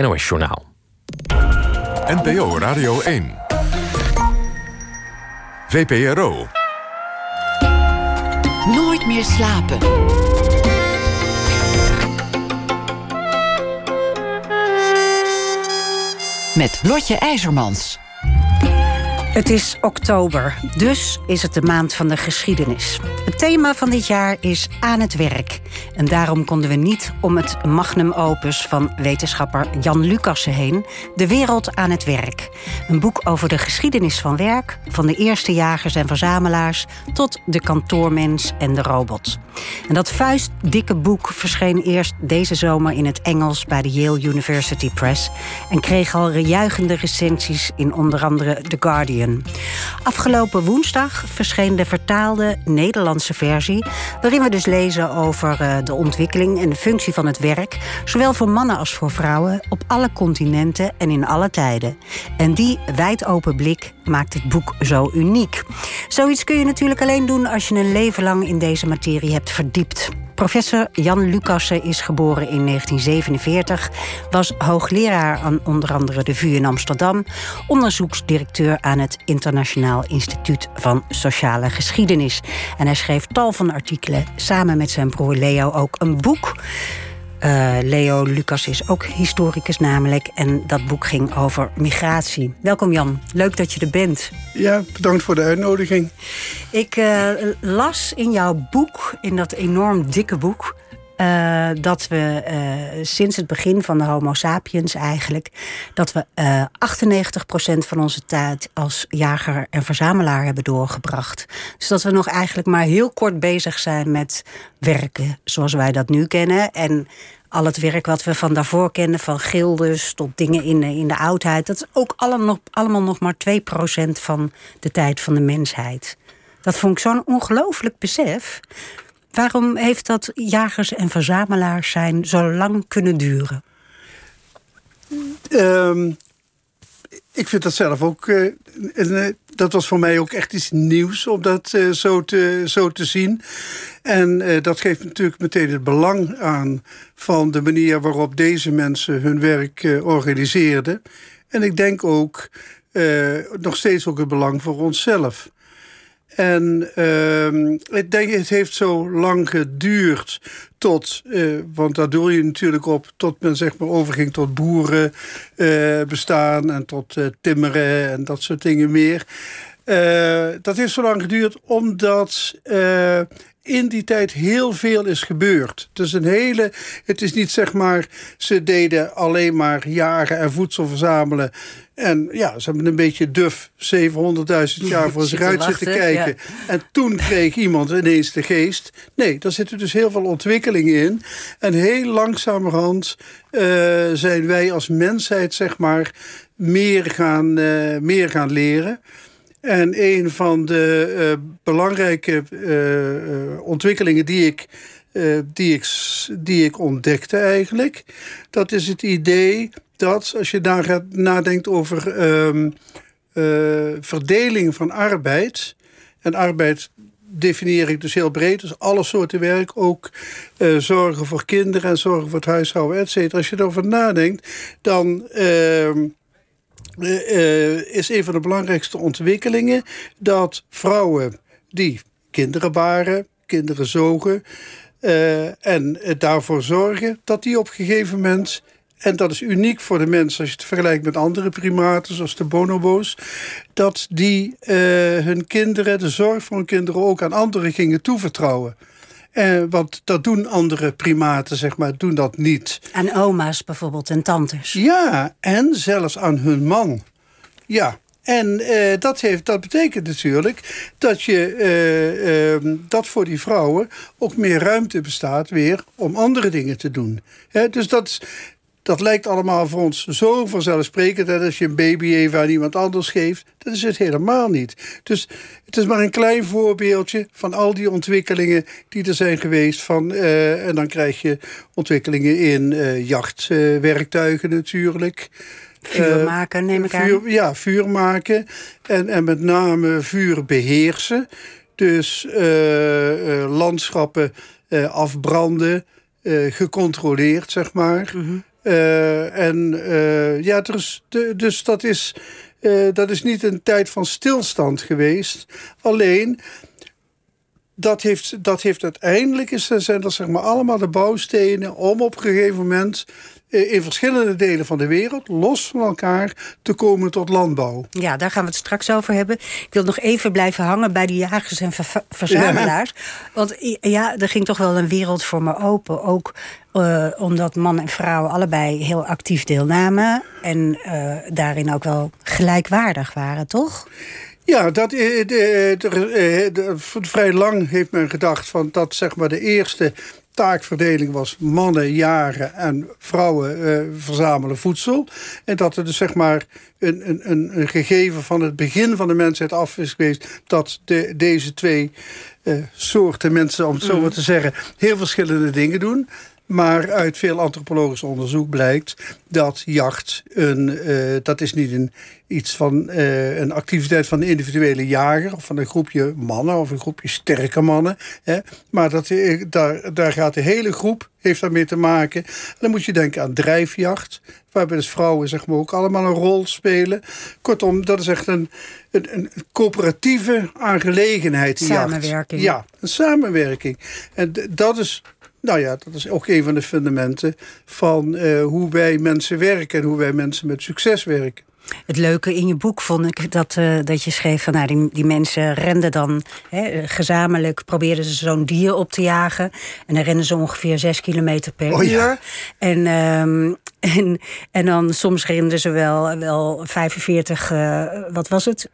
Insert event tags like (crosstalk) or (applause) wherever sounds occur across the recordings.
NOS Journaal. NPO Radio 1. VPRO. Nooit meer slapen. Met Lotje IJzermans. Het is oktober, dus is het de maand van de geschiedenis. Het thema van dit jaar is aan het werk. En daarom konden we niet om het magnum opus van wetenschapper Jan Lucassen heen, De Wereld aan het Werk. Een boek over de geschiedenis van werk, van de eerste jagers en verzamelaars tot de kantoormens en de robot. En dat vuistdikke boek verscheen eerst deze zomer in het Engels bij de Yale University Press en kreeg al juichende recensies in onder andere The Guardian. Afgelopen woensdag verscheen de vertaalde Nederlandse versie, waarin we dus lezen over uh, de ontwikkeling en de functie van het werk, zowel voor mannen als voor vrouwen, op alle continenten en in alle tijden. En die wijd open blik maakt het boek zo uniek. Zoiets kun je natuurlijk alleen doen als je een leven lang in deze materie hebt verdiept. Professor Jan Lucassen is geboren in 1947, was hoogleraar aan onder andere de VU in Amsterdam, onderzoeksdirecteur aan het Internationaal Instituut van Sociale Geschiedenis. En hij schreef tal van artikelen, samen met zijn broer Leo ook een boek. Uh, Leo Lucas is ook historicus namelijk. En dat boek ging over migratie. Welkom Jan, leuk dat je er bent. Ja, bedankt voor de uitnodiging. Ik uh, las in jouw boek, in dat enorm dikke boek... Uh, dat we sinds het begin van de Homo sapiens eigenlijk... dat we 98% van onze tijd als jager en verzamelaar hebben doorgebracht. Dus dat we nog eigenlijk maar heel kort bezig zijn met werken zoals wij dat nu kennen. En al het werk wat we van daarvoor kennen, van gildes tot dingen in de, in de oudheid, dat is ook allemaal nog, allemaal nog maar 2% van de tijd van de mensheid. Dat vond ik zo'n ongelooflijk besef. Waarom heeft dat jagers en verzamelaars zijn zo lang kunnen duren? Um, ik vind dat zelf ook. Uh, een, dat was voor mij ook echt iets nieuws om dat uh, zo, te, zo te zien. En dat geeft natuurlijk meteen het belang aan van de manier waarop deze mensen hun werk organiseerden. En ik denk ook nog steeds ook het belang voor onszelf. En uh, ik denk, het heeft zo lang geduurd tot, uh, want daar doe je natuurlijk op, tot men zeg maar overging tot boeren uh, bestaan en tot uh, timmeren en dat soort dingen meer. dat heeft zo lang geduurd omdat in die tijd heel veel is gebeurd. Dus een hele, het is niet zeg maar, ze deden alleen maar jagen en voedsel verzamelen. En ja, ze hebben een beetje duf 700.000 (laughs) jaar voor zich uit zitten kijken. En toen kreeg iemand ineens de geest. Nee, daar zitten dus heel veel ontwikkelingen in. En heel langzamerhand uh, zijn wij als mensheid, zeg maar, meer gaan, uh, meer gaan leren. En een van de uh, belangrijke uh, ontwikkelingen die ik, die, ik, die ik ontdekte eigenlijk... dat is het idee dat als je daar gaat nadenkt over um, verdeling van arbeid... en arbeid definieer ik dus heel breed. Dus alle soorten werk, ook zorgen voor kinderen en zorgen voor het huishouden, et cetera. Als je erover nadenkt, dan... Uh, is een van de belangrijkste ontwikkelingen dat vrouwen die kinderen baren, kinderen zogen uh, en daarvoor zorgen, dat die op een gegeven moment en dat is uniek voor de mens als je het vergelijkt met andere primaten, zoals de bonobo's, dat die hun kinderen, de zorg voor hun kinderen ook aan anderen gingen toevertrouwen. Uh, want dat doen andere primaten, zeg maar, doen dat niet. Aan oma's bijvoorbeeld en tantes. Ja, en zelfs aan hun man. Ja, en uh, dat, heeft, dat betekent natuurlijk dat, je, uh, uh, dat voor die vrouwen ook meer ruimte bestaat weer om andere dingen te doen. He, dus dat, dat lijkt allemaal voor ons zo vanzelfsprekend. Dat als je een baby even aan iemand anders geeft, dat is het helemaal niet. Dus het is maar een klein voorbeeldje van al die ontwikkelingen die er zijn geweest. Van, uh, en dan krijg je ontwikkelingen in uh, jachtwerktuigen natuurlijk. Vuur maken, neem ik aan. Vuur, ja, vuur maken. En, en met name vuur beheersen. Dus landschappen afbranden. gecontroleerd, zeg maar. -hmm. en ja, dus, dus dat is... dat is niet een tijd van stilstand geweest. Alleen, dat heeft, dat heeft uiteindelijk is, zijn dat zeg maar allemaal de bouwstenen om op een gegeven moment eh, in verschillende delen van de wereld, los van elkaar, te komen tot landbouw. Ja, daar gaan we het straks over hebben. Ik wil nog even blijven hangen bij die jagers en verzamelaars. (laughs) Want ja, er ging toch wel een wereld voor me open. Ook uh, omdat man en vrouw allebei heel actief deelnamen. En uh, daarin ook wel gelijkwaardig waren, toch? Ja, dat, uh, vrij lang heeft men gedacht van dat zeg maar de eerste taakverdeling was mannen jagen en vrouwen uh, verzamelen voedsel. En dat er dus zeg maar een, een, een gegeven van het begin van de mensheid af is geweest... dat de, deze twee uh, soorten mensen, om het zo maar mm. te zeggen... heel verschillende dingen doen. Maar uit veel antropologisch onderzoek blijkt dat jacht een, uh, dat is niet een, iets van uh, een activiteit van de individuele jager of van een groepje mannen of een groepje sterke mannen. Hè, maar dat, eh, daar, daar gaat de hele groep heeft daarmee te maken. dan moet je denken aan drijfjacht, waarbij dus vrouwen zeg maar, ook allemaal een rol spelen. Kortom, dat is echt een, een, een coöperatieve aangelegenheid. Samenwerking. Ja, een samenwerking. En dat is nou ja, dat is ook een van de fundamenten van uh, hoe wij mensen werken en hoe wij mensen met succes werken. Het leuke in je boek vond ik dat, uh, dat je schreef van nou, die, die mensen renden dan gezamenlijk, probeerden ze zo'n dier op te jagen. En dan rennen ze ongeveer zes kilometer per oh, uur. Ja. En, um, en, en dan soms renden ze wel, wel 45, uh, eh, wat was het?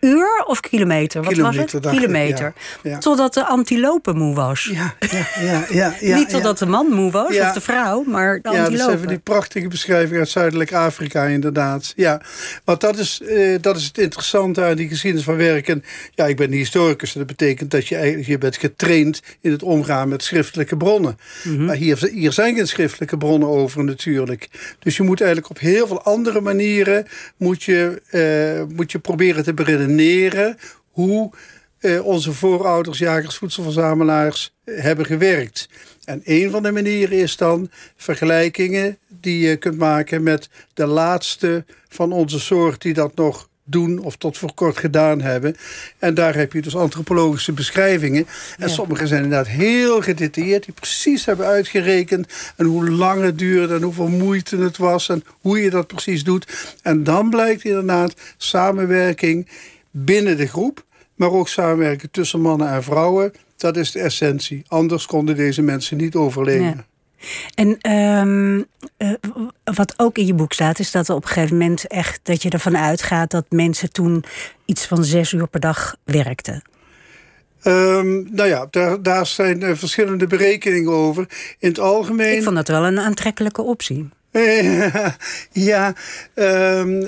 Uur of kilometer? Wat kilometer, was het? Kilometer. Totdat de antilope moe was. Ja, ja, ja. ja, (laughs) ja Niet totdat de man moe was, of de vrouw, maar de antilope. Ja, dat is die prachtige beschrijving uit Zuidelijk Afrika inderdaad. Ja, want dat is, eh, dat is het interessante aan die geschiedenis van werken. Ja, ik ben historicus. Dat betekent dat je, je bent getraind in het omgaan met schriftelijke bronnen. Mhm. Maar hier, hier zijn geen schriftelijke bronnen over natuurlijk. Dus je moet eigenlijk op heel veel andere manieren... moet je, eh, moet je proberen te beredeneren hoe eh, onze voorouders, jagers, voedselverzamelaars eh, hebben gewerkt. En een van de manieren is dan vergelijkingen die je kunt maken met de laatste van onze soort die dat nog doen of tot voor kort gedaan hebben. En daar heb je dus antropologische beschrijvingen. En sommige zijn inderdaad heel gedetailleerd, die precies hebben uitgerekend en hoe lang het duurde en hoeveel moeite het was en hoe je dat precies doet. En dan blijkt inderdaad samenwerking binnen de groep, maar ook samenwerken tussen mannen en vrouwen. Dat is de essentie. Anders konden deze mensen niet overleven. En um, uh, wat ook in je boek staat, is dat er op een gegeven moment echt dat je ervan uitgaat dat mensen toen iets van zes uur per dag werkten. Um, nou ja, daar, daar zijn uh, verschillende berekeningen over. In het algemeen. Ik vond dat wel een aantrekkelijke optie. (laughs) ja, um,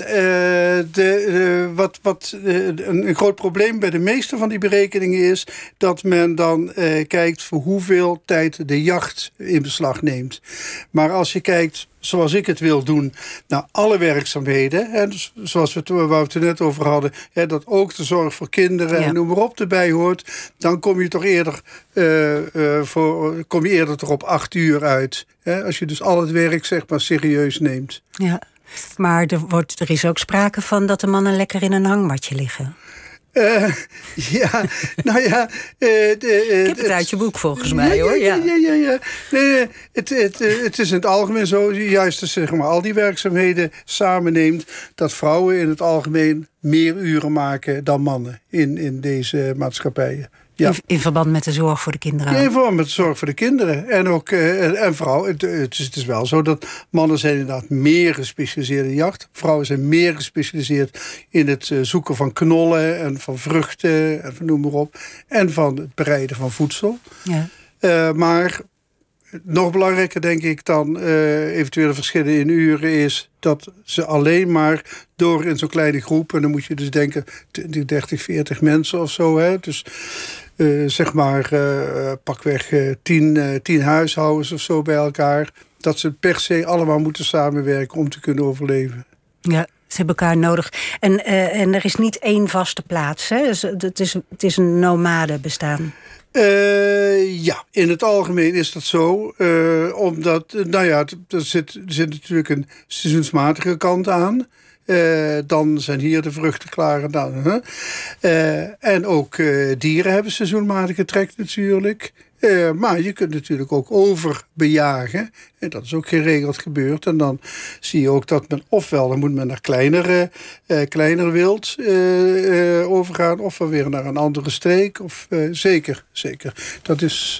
de, wat, wat uh, een, groot probleem bij de meeste van die berekeningen is dat men dan uh, kijkt voor hoeveel tijd de jacht in beslag neemt. Maar als je kijkt zoals ik het wil doen, naar alle werkzaamheden. Hè, dus zoals we, waar we het er net over hadden, hè, dat ook de zorg voor kinderen en noem maar op erbij hoort. Dan kom je toch eerder, uh, uh, voor, kom je eerder toch op acht uur uit. Hè, als je dus al het werk zeg maar serieus neemt. Ja, maar er, wordt, er is ook sprake van dat de mannen lekker in een hangmatje liggen. Uh, (laughs) ja, nou ja. Uh, de, Ik heb het uit je boek volgens mij ja, hoor. Ja, ja, ja. ja, Nee, het, het, het is in het algemeen zo, juist als zeg maar, al die werkzaamheden samenneemt, dat vrouwen in het algemeen meer uren maken dan mannen in, in deze maatschappijen. Ja. In, verband met de zorg voor de kinderen? in verband met de zorg voor de kinderen. En ook uh, en vrouwen. Het, het, is, het, is, wel zo dat mannen zijn inderdaad meer gespecialiseerd in jacht. Vrouwen zijn meer gespecialiseerd in het uh, zoeken van knollen en van vruchten en noem maar op. En van het bereiden van voedsel. Ja. Uh, maar nog belangrijker denk ik dan eventuele verschillen in uren is dat ze alleen maar door in zo'n kleine groep, en dan moet je dus denken 30, 40 mensen of zo, hè, dus zeg maar uh, pakweg tien, tien huishoudens of zo bij elkaar, dat ze per se allemaal moeten samenwerken om te kunnen overleven. Ja, ze hebben elkaar nodig. En, en er is niet één vaste plaats. Hè? Dus het, is, het is een nomade bestaan. Uh, ja, in het algemeen is dat zo. Uh, omdat, nou ja, er zit, er zit natuurlijk een seizoensmatige kant aan. Uh, dan zijn hier de vruchten klaar. En, dan, en ook dieren hebben seizoenmatige trek natuurlijk. Maar je kunt natuurlijk ook overbejagen. En dat is ook geregeld gebeurd. En dan zie je ook dat men ofwel dan moet men naar kleinere, kleiner wild overgaan, of weer naar een andere streek. Of, zeker, zeker. Dat is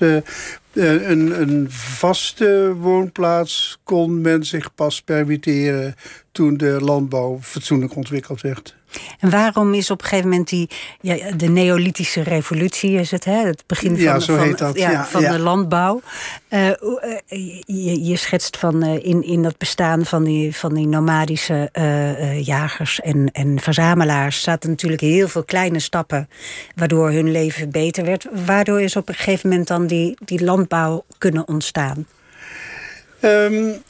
een, een vaste woonplaats kon men zich pas permitteren toen de landbouw fatsoenlijk ontwikkeld werd. En waarom is op een gegeven moment die ja, de neolithische revolutie is het, hè? het begin van, ja, van, dat. Ja, van de landbouw. Uh, je, je, schetst van uh, in, in dat bestaan van die, van die nomadische uh, jagers en, en verzamelaars zaten natuurlijk heel veel kleine stappen waardoor hun leven beter werd. Waardoor is op een gegeven moment dan die, die landbouw kunnen ontstaan? Um,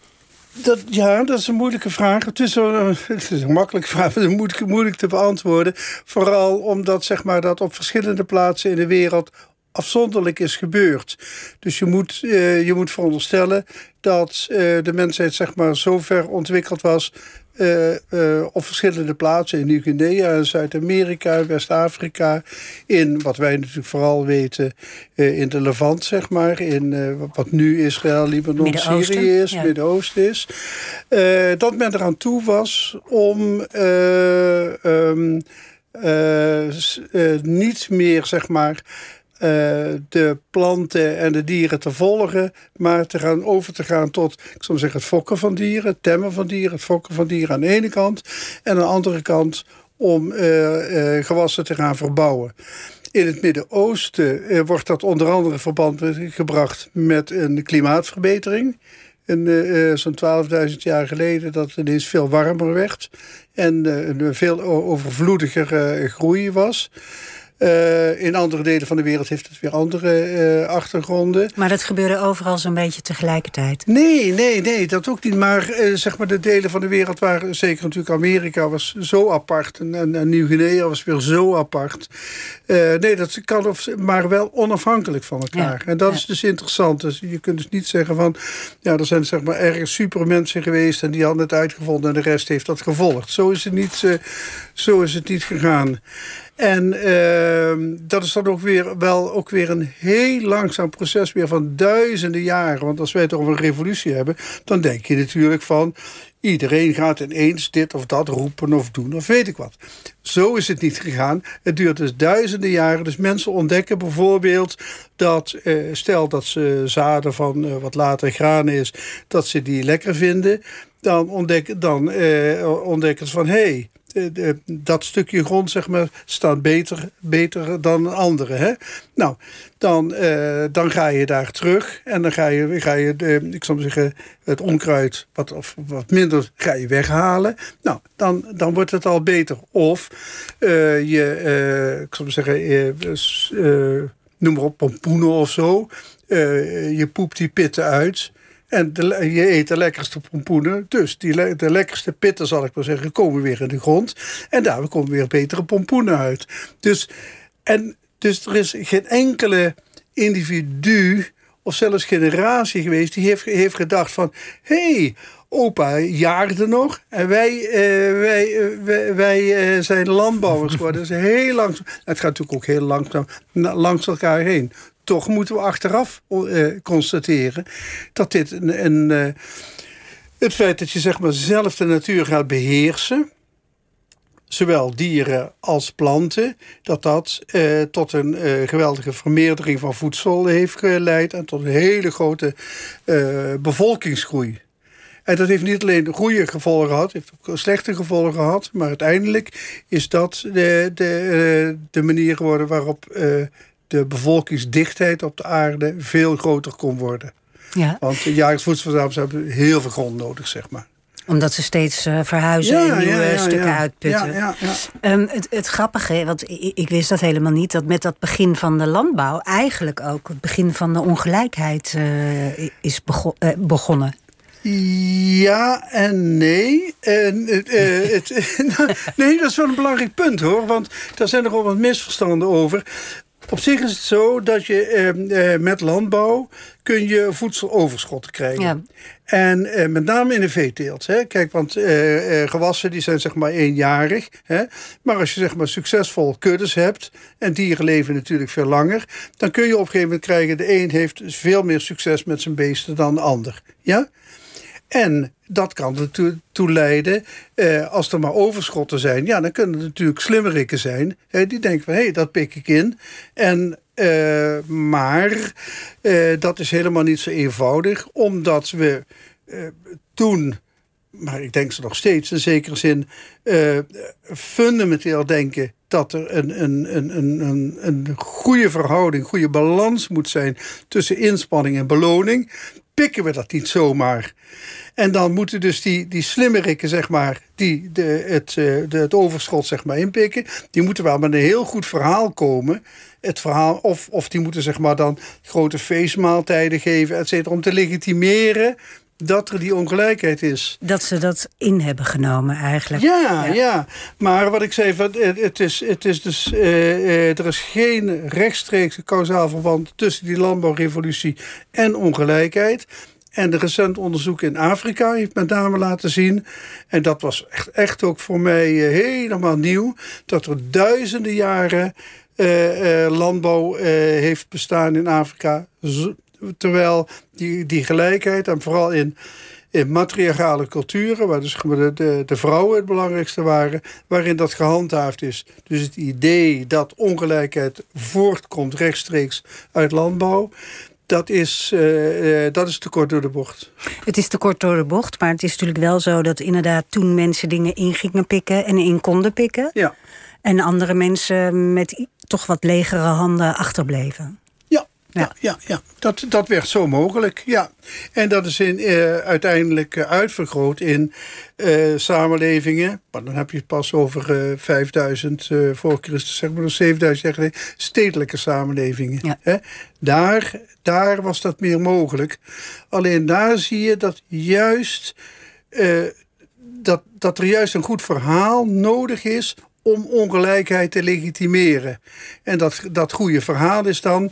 dat, ja, dat is een moeilijke vraag. Het is, een, (laughs) het is een makkelijke vraag, maar moeilijk, moeilijk te beantwoorden. Vooral omdat zeg maar, dat op verschillende plaatsen in de wereld afzonderlijk is gebeurd. Dus je moet, uh, je moet veronderstellen dat uh, de mensheid zeg maar, zo ver ontwikkeld was uh, uh, op verschillende plaatsen. In Nieuw-Guinea, Zuid-Amerika, West-Afrika, in wat wij natuurlijk vooral weten, uh, in de Levant, zeg maar, in wat nu Israël, Libanon, Syrië is, ja. Midden-Oosten is, dat men eraan toe was om um, niet meer, zeg maar, de planten en de dieren te volgen, maar te gaan over te gaan tot, ik zou zeggen, het fokken van dieren, het temmen van dieren, het fokken van dieren aan de ene kant en aan de andere kant om uh, uh, gewassen te gaan verbouwen. In het Midden-Oosten wordt dat onder andere verband gebracht met een klimaatverbetering. Zo'n 12.000 jaar geleden dat het ineens veel warmer werd en een veel overvloediger groei was. Uh, in andere delen van de wereld heeft het weer andere uh, achtergronden. Maar dat gebeurde overal zo'n beetje tegelijkertijd? Nee, nee, nee, dat ook niet. Maar uh, zeg maar de delen van de wereld waar, zeker natuurlijk Amerika was zo apart. En, en, en Nieuw-Guinea was weer zo apart. nee, dat kan of, maar wel onafhankelijk van elkaar. Ja, en dat ja. is dus interessant. Dus je kunt dus niet zeggen van... Ja, er zijn zeg maar ergens supermensen geweest en die hadden het uitgevonden... en de rest heeft dat gevolgd. Zo is het niet, zo is het niet gegaan. En uh, dat is dan ook weer wel ook weer een heel langzaam proces weer van duizenden jaren. Want als wij het over een revolutie hebben, dan denk je natuurlijk van iedereen gaat ineens dit of dat roepen of doen of weet ik wat. Zo is het niet gegaan. Het duurt dus duizenden jaren. Dus mensen ontdekken bijvoorbeeld dat, uh, stel dat ze zaden van uh, wat later graan is, dat ze die lekker vinden. Dan ontdekken, dan, uh, ontdekken ze van hé, hey, dat stukje grond zeg maar, staat beter, beter dan andere. Hè? Nou, dan, uh, dan ga je daar terug en dan ga je, ga je uh, ik zou zeggen, het onkruid wat, of wat minder ga je weghalen. Nou, dan, dan wordt het al beter. Of uh, je, ik zou zeggen, noem maar op, pompoenen of zo. je poept die pitten uit. En je eet de lekkerste pompoenen. Dus die, de lekkerste pitten, zal ik maar zeggen, komen weer in de grond. En daar komen weer betere pompoenen uit. Dus, en, dus er is geen enkele individu of zelfs generatie geweest... die heeft, heeft gedacht van... hey, opa jaagde nog en wij, uh, wij, uh, wij, wij uh, zijn landbouwers geworden. Heel langzaam. Het gaat natuurlijk ook heel langzaam langs elkaar heen toch moeten we achteraf uh, constateren dat dit een. een uh, het feit dat je zeg maar zelf de natuur gaat beheersen, zowel dieren als planten, dat dat uh, tot een geweldige vermeerdering van voedsel heeft geleid en tot een hele grote bevolkingsgroei. En dat heeft niet alleen goede gevolgen gehad, heeft ook slechte gevolgen gehad. Maar uiteindelijk is dat de, de, de manier geworden waarop de bevolkingsdichtheid op de aarde veel groter kon worden. Ja. Want de jagers hebben heel veel grond nodig, zeg maar omdat ze steeds uh, verhuizen ja, en nieuwe ja, ja, stukken uitputten. Um, het, het grappige, want ik, ik, wist dat helemaal niet... dat met dat begin van de landbouw... eigenlijk ook het begin van de ongelijkheid uh, is bego uh, begonnen. Ja en nee. En, het, (laughs) nee, dat is wel een belangrijk punt hoor. Want daar zijn er al wat misverstanden over. Op zich is het zo dat je eh, eh, met landbouw kun je voedseloverschotten krijgen. Ja. En eh, met name in de veeteelt. Hè. Kijk, want eh, eh, gewassen die zijn zeg maar eenjarig. Hè. Maar als je zeg maar succesvol kuddes hebt... en dieren leven natuurlijk veel langer... dan kun je op een gegeven moment krijgen... de een heeft veel meer succes met zijn beesten dan de ander. Ja? En dat kan ertoe leiden, eh, als er maar overschotten zijn... ja, dan kunnen er natuurlijk slimmerikken zijn. Die denken van, hé, hey, dat pik ik in. En, eh, maar eh, dat is helemaal niet zo eenvoudig... omdat we eh, toen, maar ik denk ze nog steeds... in zekere zin eh, fundamenteel denken dat er een, een, een, een, een goede verhouding, goede balans moet zijn tussen inspanning en beloning. Pikken we dat niet zomaar. En dan moeten dus die, die slimmerikken, zeg maar, die de, het, eh, de, het overschot zeg maar, inpikken, die moeten wel met een heel goed verhaal komen. Het verhaal, of, of die moeten zeg maar dan grote feestmaaltijden geven, et cetera, om te legitimeren dat er die ongelijkheid is. Dat ze dat in hebben genomen eigenlijk. Ja, ja. maar wat ik zei, het is, het is dus, uh, uh, er is geen rechtstreekse kausaal verband tussen die landbouwrevolutie en ongelijkheid. En de recent onderzoek in Afrika heeft met name laten zien... en dat was echt, echt ook voor mij uh, helemaal nieuw... dat er duizenden jaren uh, uh, landbouw heeft bestaan in Afrika. Terwijl die, die gelijkheid, en vooral in, in matriarchale culturen... waar dus de, de vrouwen het belangrijkste waren... waarin dat gehandhaafd is. Dus het idee dat ongelijkheid voortkomt rechtstreeks uit landbouw dat is, uh, uh, dat is te kort door de bocht. Het is te kort door de bocht, maar het is natuurlijk wel zo dat inderdaad toen mensen dingen in gingen pikken en in konden pikken. Ja. En andere mensen met toch wat legere handen achterbleven. Ja, ja, ja. Dat, dat werd zo mogelijk. Ja. En dat is in, uh, uiteindelijk uitvergroot in uh, samenlevingen. Maar dan heb je het pas over uh, 5000 voor Christus, zeg maar, 7000 jaar geleden. Stedelijke samenlevingen. Ja. Hè? Daar, daar was dat meer mogelijk. Alleen daar zie je dat juist. dat, dat er juist een goed verhaal nodig is om ongelijkheid te legitimeren. En dat, dat goede verhaal is dan...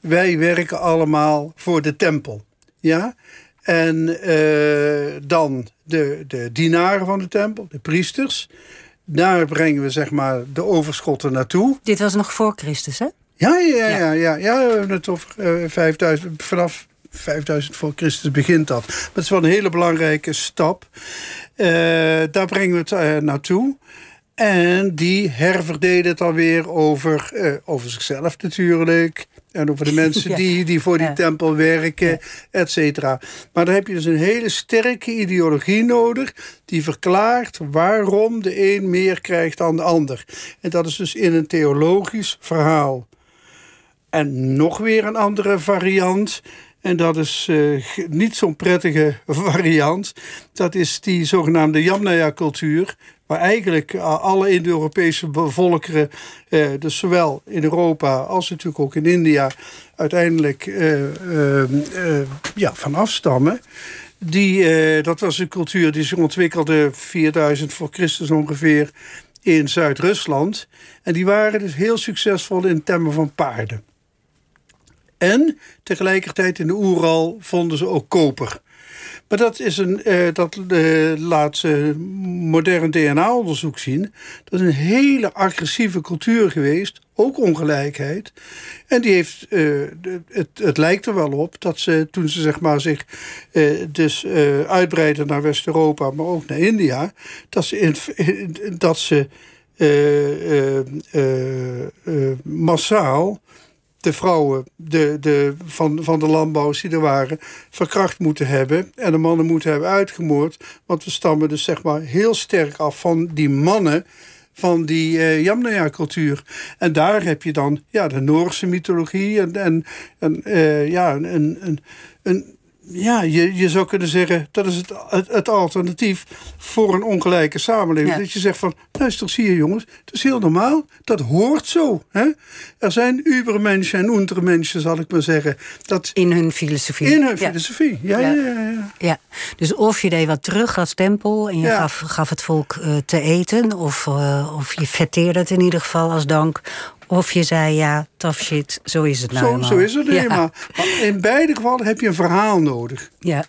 wij werken allemaal voor de tempel. Ja? En uh, dan de, de dienaren van de tempel, de priesters. Daar brengen we zeg maar de overschotten naartoe. Dit was nog voor Christus, hè? Ja, ja, ja. ja, ja, ja we hebben het over uh, 5000, vanaf 5000 voor Christus begint dat. Maar het is wel een hele belangrijke stap. Uh, daar brengen we het naartoe. En die herverdelen het dan weer over, uh, over zichzelf natuurlijk. En over de (laughs) mensen ja. die, die voor die ja. tempel werken, ja. et cetera. Maar dan heb je dus een hele sterke ideologie nodig... die verklaart waarom de een meer krijgt dan de ander. En dat is dus in een theologisch verhaal. En nog weer een andere variant... En dat is uh, niet zo'n prettige (laughs) variant. Dat is die zogenaamde Yamnaya-cultuur. Waar eigenlijk alle Indo-Europese volkeren, eh, dus zowel in Europa als natuurlijk ook in India, uiteindelijk uh, ja, van afstammen. Die, dat was een cultuur die zich ontwikkelde 4000 voor Christus ongeveer in Zuid-Rusland. En die waren dus heel succesvol in temmen van paarden. En tegelijkertijd in de Oeral vonden ze ook koper. Maar dat, is een, uh, dat uh, laat uh, modern DNA-onderzoek zien. Dat is een hele agressieve cultuur geweest. Ook ongelijkheid. En die heeft, het, het lijkt er wel op dat ze toen ze zeg maar, zich dus uitbreiden naar West-Europa, maar ook naar India, dat ze, in, dat ze massaal de vrouwen de, de, van, van de landbouwers die er waren verkracht moeten hebben. En de mannen moeten hebben uitgemoord. Want we stammen dus zeg maar heel sterk af van die mannen van die uh, Yamnaya-cultuur. En daar heb je dan ja, de Noorse mythologie en, en, en uh, ja, een, een, een, ja, je, je zou kunnen zeggen, dat is het, het, het alternatief voor een ongelijke samenleving. Ja. Dat je zegt van, luister, zie je jongens, het is heel normaal. Dat hoort zo. Hè? Er zijn ubermensen en untermensen, zal ik maar zeggen. Dat, in hun filosofie. In hun filosofie, ja. Ja, ja. ja, ja. ja. Dus of je deed wat terug als tempel en je gaf, gaf het volk uh, te eten... Of, uh, of je fetteerde het in ieder geval als dank... Of je zei ja, tough shit, zo is het nou Zo, zo is het Ja. helemaal. Maar in beide gevallen heb je een verhaal nodig. Ja,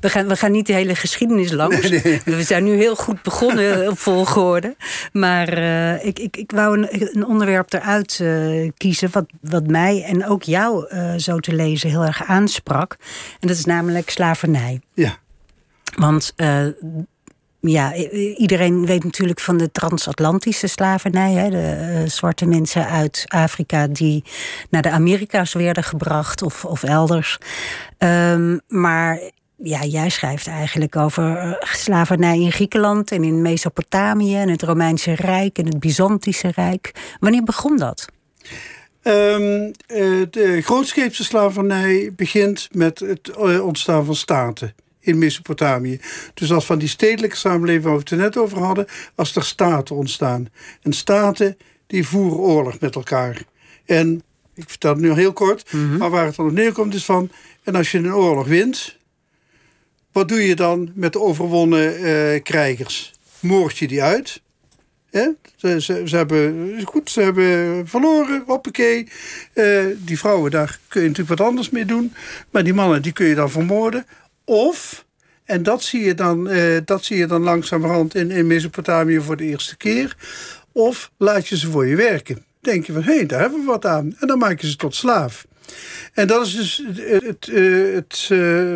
we gaan, we gaan niet de hele geschiedenis langs. Nee, nee. We zijn nu heel goed begonnen (laughs) op volgorde. Maar eh, ik, ik, ik wou een, een onderwerp eruit eh, kiezen... Wat, wat mij en ook jou eh, zo te lezen heel erg aansprak. En dat is namelijk slavernij. Ja. Want ja, iedereen weet natuurlijk van de transatlantische slavernij. Hè? De eh, zwarte mensen uit Afrika die naar de Amerika's werden gebracht of, of elders. Ehm, maar ja, jij schrijft eigenlijk over eh, slavernij in Griekenland en in Mesopotamië en het Romeinse Rijk en het Byzantische Rijk. Wanneer begon dat? Ehm, eh, de grootscheepse slavernij begint met het ontstaan van staten in Mesopotamië. Dus als van die stedelijke samenleving waar we het er net over hadden, als er staten ontstaan. En staten die voeren oorlog met elkaar. En ik vertel het nu heel kort, maar waar het dan op neerkomt is van... en als je een oorlog wint, wat doe je dan met de overwonnen eh, krijgers? Moord je die uit? Ze, ze, ze hebben, goed, ze hebben verloren, hoppakee. Eh, die vrouwen, daar kun je natuurlijk wat anders mee doen. Maar die mannen, die kun je dan vermoorden. Of, en dat zie je dan, eh, dat zie je dan langzamerhand in, in Mesopotamië voor de eerste keer. Of laat je ze voor je werken. Denk je van, hé, daar hebben we wat aan. En dan maak je ze tot slaaf. En dat is dus het, het, eh,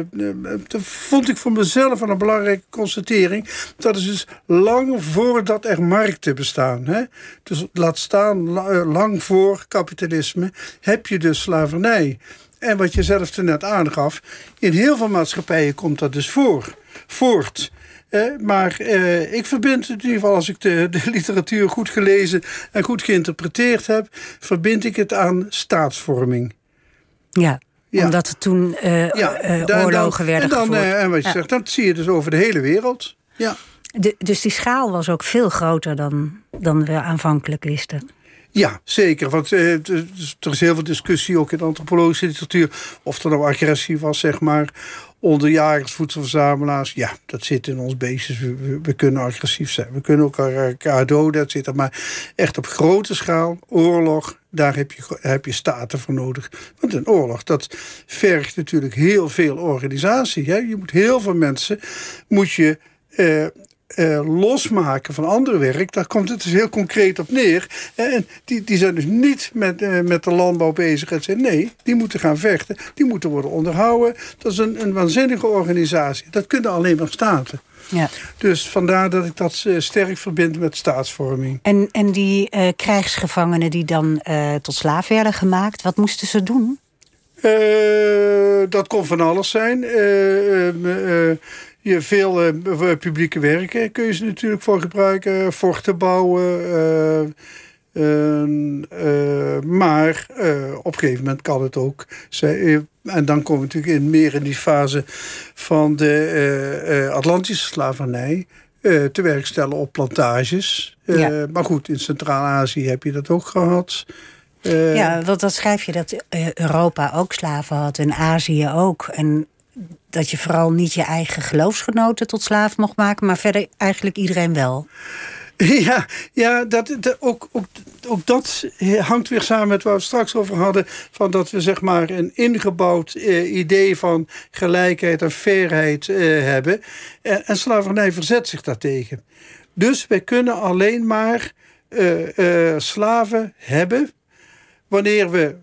dat vond ik voor mezelf een belangrijke constatering. Dat is dus lang voordat er markten bestaan. Hè? Dus laat staan, eh, lang voor kapitalisme heb je dus slavernij. En wat je zelf er net aangaf, in heel veel maatschappijen komt dat dus voor, voort. Eh, maar eh, ik verbind het in ieder geval, als ik de, de (laughs) literatuur goed gelezen en goed geïnterpreteerd heb, verbind ik het aan staatsvorming. Ja, Ja. omdat er toen eh, Ja, dan- oorlogen werden en dan, gevoerd. En wat je Ja. zegt, dat zie je dus over de hele wereld. Ja, De- dus die schaal was ook veel groter dan, dan we aanvankelijk wisten. Ja zeker. Want eh, er is heel veel discussie, ook in de antropologische literatuur... of er nou agressie was, zeg maar, onder jagers, voedselverzamelaars. Ja, dat zit in ons beestjes. We, kunnen agressief zijn. We kunnen elkaar, elkaar doden, et cetera. Maar echt op grote schaal, oorlog... daar heb je, heb je staten voor nodig. Want een oorlog, dat vergt natuurlijk heel veel organisatie. Hè? Je moet heel veel mensen... moet je eh, eh, losmaken van ander werk, daar komt het dus heel concreet op neer. En die, die zijn dus niet met, eh, met de landbouw bezig. En zeggen, nee, die moeten gaan vechten. Die moeten worden onderhouden. Dat is een, een waanzinnige organisatie. Dat kunnen alleen maar staten. Ja. Dus vandaar dat ik dat eh, sterk verbind met staatsvorming. En, en die eh, krijgsgevangenen die dan eh, tot slaaf werden gemaakt, wat moesten ze doen? Eh, dat kon van alles zijn. Eh, eh, eh, je veel publieke werken kun je ze natuurlijk voor gebruiken. Forten bouwen. eh, en, eh, maar op een gegeven moment kan het ook. Zij, en dan komen we natuurlijk in, meer in die fase van de Atlantische slavernij. te werk stellen op plantages. Ja. Maar goed, in Centraal-Azië heb je dat ook gehad. Eh, ja, want dat schrijf je dat eh, Europa ook slaven had en Azië ook. En dat je vooral niet je eigen geloofsgenoten tot slaaf mocht maken, maar verder eigenlijk iedereen wel. (laughs) Ja, ja dat, dat, ook, ook, ook dat hangt weer samen met waar we het straks over hadden. Van dat we zeg maar een ingebouwd eh, idee van gelijkheid en fairheid eh, hebben. En, en slavernij verzet zich daartegen. Dus wij kunnen alleen maar eh, eh, slaven hebben wanneer we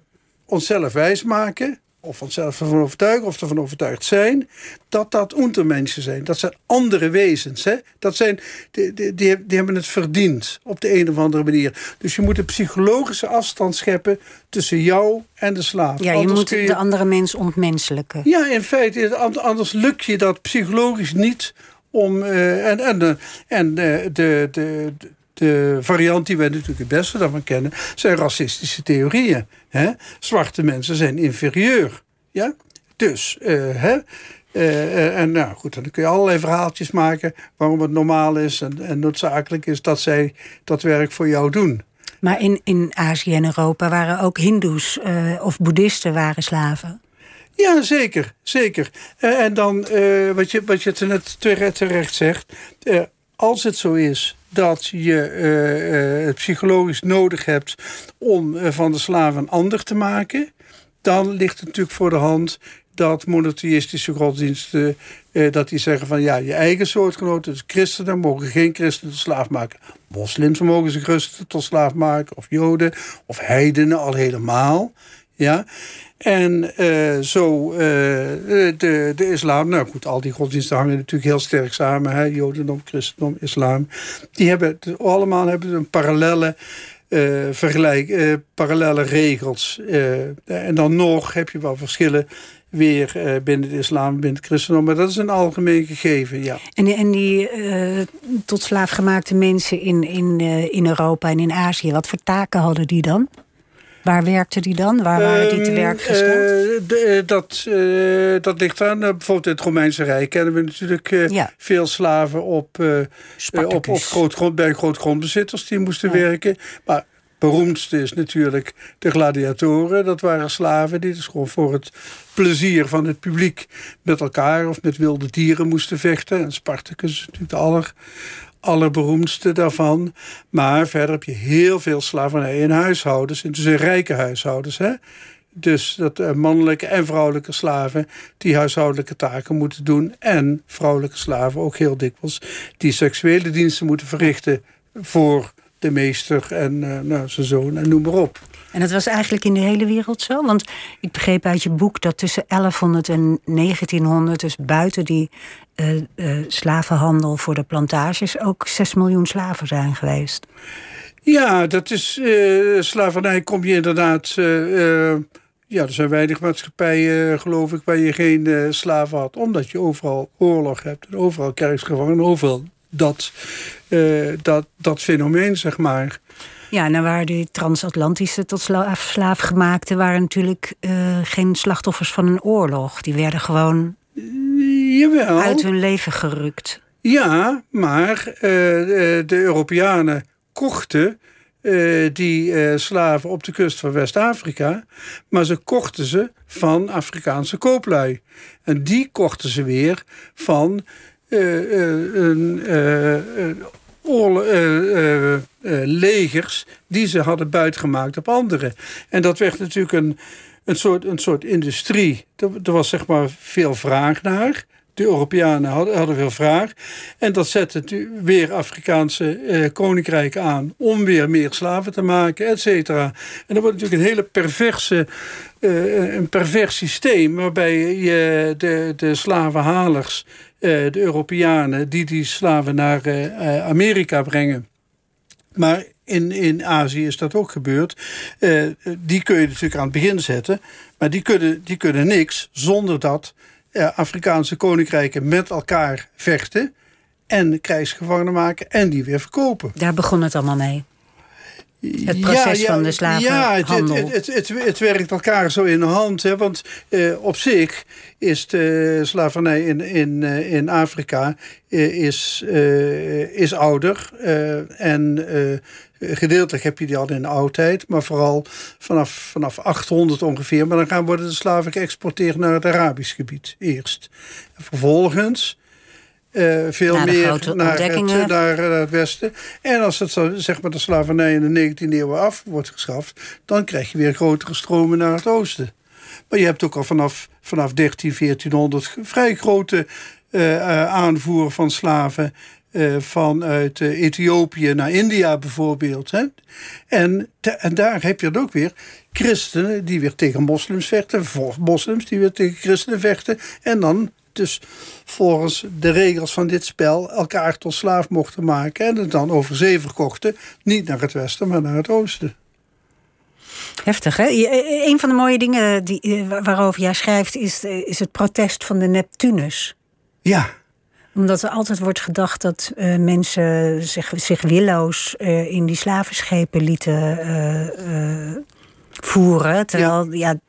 onszelf wijsmaken, of onszelf ervan overtuigen, of ervan overtuigd zijn, dat dat untermensen zijn. Dat zijn andere wezens. Hè? Dat zijn, die, die, hebben het verdiend op de een of andere manier. Dus je moet een psychologische afstand scheppen tussen jou en de slaaf. Ja, je Anders moet de andere mens ontmenselijken. ja, in feite, an- anders lukt je dat psychologisch niet om. eh, en en, de, en de, de, de, de variant die wij natuurlijk het beste daarvan kennen, zijn racistische theorieën. Hè? Zwarte mensen zijn inferieur. Ja? Dus, eh, hè? Eh, eh, en nou goed, dan kun je allerlei verhaaltjes maken waarom het normaal is en, en noodzakelijk is dat zij dat werk voor jou doen. Maar in, in Azië en Europa waren ook Hindoes of Boeddhisten waren slaven. Ja, zeker. zeker. En dan, wat, je, wat je net terecht, terecht zegt... eh, als het zo is dat je eh, het psychologisch nodig hebt om van de slaaf een ander te maken, dan ligt het natuurlijk voor de hand dat monotheïstische godsdiensten eh, dat die zeggen van ja, je eigen soortgenoten, dus christenen, mogen geen christenen tot slaaf maken. Moslims mogen ze christenen tot slaaf maken, of joden, of heidenen al helemaal. Ja. En uh, zo uh, de, de islam, nou goed, al die godsdiensten hangen natuurlijk heel sterk samen. Hè? Jodendom, christendom, islam. Die hebben allemaal hebben een parallelle, uh, vergelijk, parallele regels. en dan nog heb je wel verschillen weer binnen de islam, binnen het christendom. Maar dat is een algemeen gegeven, ja. En, en die uh, tot slaaf gemaakte mensen in, in, in Europa en in Azië... wat voor taken hadden die dan? Waar werkten die dan? Waar waren die te werk ehm, gesteld? De, dat, dat ligt aan. bijvoorbeeld in het Romeinse Rijk kennen we natuurlijk ja. veel slaven op, op, op groot bij grootgrondbezitters die moesten ja. werken. Maar beroemdste is natuurlijk de gladiatoren. Dat waren slaven die dus gewoon voor het plezier van het publiek met elkaar of met wilde dieren moesten vechten. En Spartacus is natuurlijk de aller, allerberoemdste daarvan. Maar verder heb je heel veel slavernij in huishoudens. En dus in rijke huishoudens. Hè? Dus dat uh, mannelijke en vrouwelijke slaven die huishoudelijke taken moeten doen. En vrouwelijke slaven ook heel dikwijls die seksuele diensten moeten verrichten voor de meester en uh, nou, zijn zoon en noem maar op. En dat was eigenlijk in de hele wereld zo? Want ik begreep uit je boek dat tussen 1100 en 1900, dus buiten die uh, uh, slavenhandel voor de plantages, ook 6 miljoen slaven zijn geweest. Ja, dat is slavernij. Kom je inderdaad. ja, er zijn weinig maatschappijen, geloof ik, waar je geen slaven had. Omdat je overal oorlog hebt en overal krijgsgevangenen, overal dat, dat, dat fenomeen, zeg maar. Ja, nou waren die transatlantische tot slaaf, gemaakte waren natuurlijk uh, geen slachtoffers van een oorlog. Die werden gewoon Jawel. uit hun leven gerukt. Ja, maar uh, de Europeanen kochten uh, die uh, slaven op de kust van West-Afrika. Maar ze kochten ze van Afrikaanse kooplui. En die kochten ze weer van een, legers die ze hadden buitgemaakt op anderen. En dat werd natuurlijk een, een, soort, een soort industrie. Er, was zeg maar veel vraag naar. De Europeanen hadden, hadden veel vraag. En dat zette weer Afrikaanse eh, koninkrijken aan om weer meer slaven te maken, et cetera. En dat wordt natuurlijk een hele perverse, uh, een pervers systeem waarbij je de, de slavenhalers eh, de Europeanen die die slaven naar eh, eh, Amerika brengen. Maar in, in Azië is dat ook gebeurd. die kun je natuurlijk aan het begin zetten. Maar die kunnen, die kunnen niks zonder dat Afrikaanse koninkrijken met elkaar vechten. En krijgsgevangenen maken en die weer verkopen. Daar begon het allemaal mee. Het proces van de slavenhandel. Ja, het, het, het, het, werkt elkaar zo in de hand. Hè, want eh, op zich is de slavernij in, in, eh, in Afrika eh, is, is ouder. En eh, gedeeltelijk heb je die al in de oudheid. Maar vooral vanaf, vanaf 800 ongeveer. Maar dan gaan worden de slaven geëxporteerd naar het Arabisch gebied eerst. En vervolgens uh, veel meer naar het, naar, het westen. En als het zeg maar, de slavernij in de 19e eeuw af wordt geschaft, dan krijg je weer grotere stromen naar het oosten. Maar je hebt ook al vanaf, vanaf 13, 1400 vrij grote uh, aanvoer van slaven uh, vanuit Ethiopië naar India bijvoorbeeld. Hè? En, en daar heb je het ook weer christenen die weer tegen moslims vechten, moslims die weer tegen christenen vechten. En dan dus volgens de regels van dit spel elkaar tot slaaf mochten maken. En het dan over zee verkochten. Niet naar het westen, maar naar het oosten. Heftig, hè? Een van de mooie dingen die, eh, waarover jij schrijft... Is, eh, is het protest van de Neptunus. Ja. Omdat er altijd wordt gedacht dat uh, mensen zich, zich willoos... Uh, in die slavenschepen lieten uh, voeren. Terwijl, ja. ja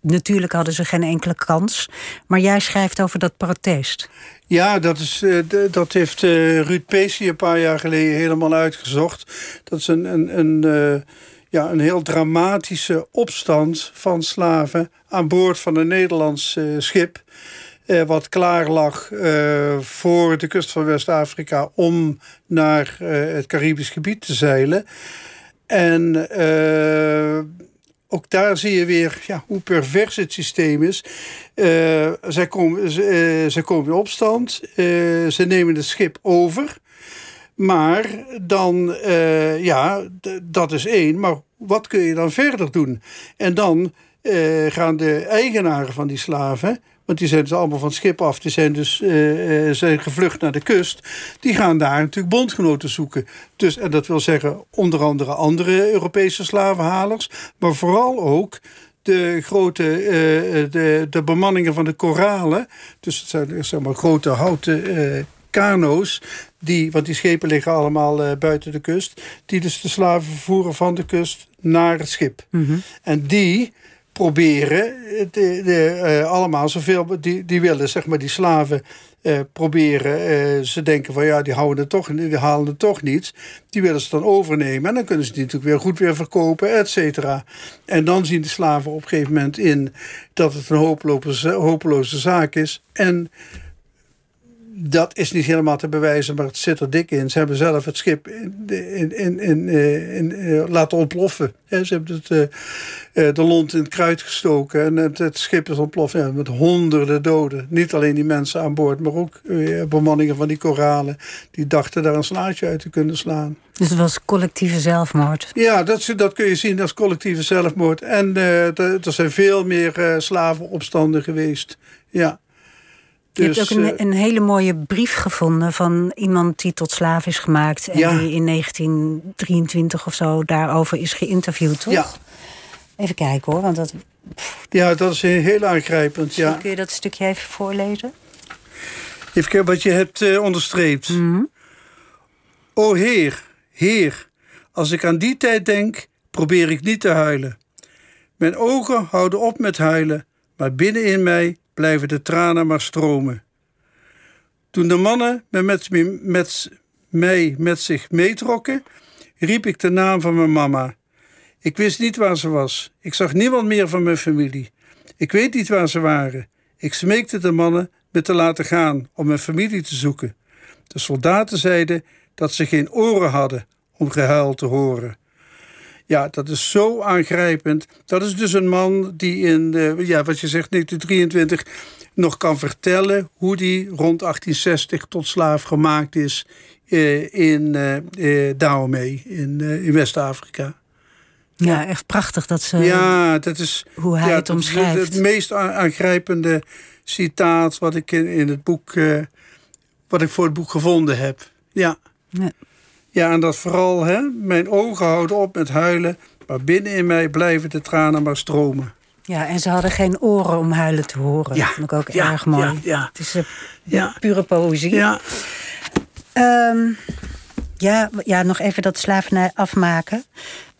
natuurlijk hadden ze geen enkele kans. Maar jij schrijft over dat protest. Ja, dat, is, uh, dat heeft uh, Ruud Peesie een paar jaar geleden helemaal uitgezocht. Dat is een, een, een, uh, ja, een heel dramatische opstand van slaven aan boord van een Nederlands schip. eh, wat klaar lag eh, voor de kust van West-Afrika om naar eh, het Caribisch gebied te zeilen. En ook daar zie je weer ja, hoe pervers het systeem is. zij, komen, ze, komen in opstand, ze nemen het schip over. Maar dan, ja, dat is één. Maar wat kun je dan verder doen? En dan gaan de eigenaren van die slaven want die zijn dus allemaal van het schip af. Die zijn dus uh, zijn gevlucht naar de kust. Die gaan daar natuurlijk bondgenoten zoeken. Dus, en dat wil zeggen onder andere andere Europese slavenhalers. Maar vooral ook de grote uh, de, de bemanningen van de koralen. Dus het zijn zeg maar, grote houten uh, kano's. Die, want die schepen liggen allemaal buiten de kust. Die dus de slaven vervoeren van de kust naar het schip. Mhm. En die proberen de, de, uh, allemaal zoveel, die, die willen zeg maar die slaven uh, proberen, ze denken van ja, die houden het toch, die halen het toch niet. Die willen ze dan overnemen en dan kunnen ze die natuurlijk weer goed weer verkopen, et cetera. En dan zien de slaven op een gegeven moment in dat het een hopeloze, hopeloze zaak is. En dat is niet helemaal te bewijzen, maar het zit er dik in. Ze hebben zelf het schip in, in, in, in, in eh, laten ontploffen. ze hebben het, uh, de lont in het kruid gestoken en het, het schip is ontploft. Ja, met honderden doden. Niet alleen die mensen aan boord, maar ook uh, bemanningen van die koralen. Die dachten daar een slaatje uit te kunnen slaan. Dus het was collectieve zelfmoord? Ja, dat, dat kun je zien als collectieve zelfmoord. En er zijn veel meer slavenopstanden geweest. Ja. Je hebt dus, ook een, eh, een, hele mooie brief gevonden van iemand die tot slaaf is gemaakt. En die in 1923 of zo daarover is geïnterviewd, toch? Ja. Even kijken hoor, want dat. Ja, dat is heel aangrijpend. Ja. Kun je dat stukje even voorlezen? Even kijken wat je hebt uh, onderstreept. Mm O Heer, Heer, als ik aan die tijd denk, probeer ik niet te huilen. Mijn ogen houden op met huilen, maar binnenin mij blijven de tranen maar stromen. Toen de mannen me met, met, mij met zich meetrokken, riep ik de naam van mijn mama. Ik wist niet waar ze was. Ik zag niemand meer van mijn familie. Ik weet niet waar ze waren. Ik smeekte de mannen me te laten gaan om mijn familie te zoeken. De soldaten zeiden dat ze geen oren hadden om gehuil te horen. Ja, dat is zo aangrijpend. Dat is dus een man die in, uh, ja, wat je zegt, 1923 nog kan vertellen hoe die rond 1860 tot slaaf gemaakt is uh, in uh, Dahomey, in, in West-Afrika. Ja, echt prachtig dat ze. Ja, dat is. Hoe hij ja, het omschrijft. Het, het meest aangrijpende citaat wat ik in, in het boek. wat ik voor het boek gevonden heb. Ja. ja. Ja, en dat vooral, hè, mijn ogen houden op met huilen, maar binnen in mij blijven de tranen maar stromen. Ja, en ze hadden geen oren om huilen te horen. Ja, dat vond ik ook erg mooi. Ja, ja. Het is uh, ja. pure poëzie. Ja. Um, ja, ja, nog even dat slavernij afmaken.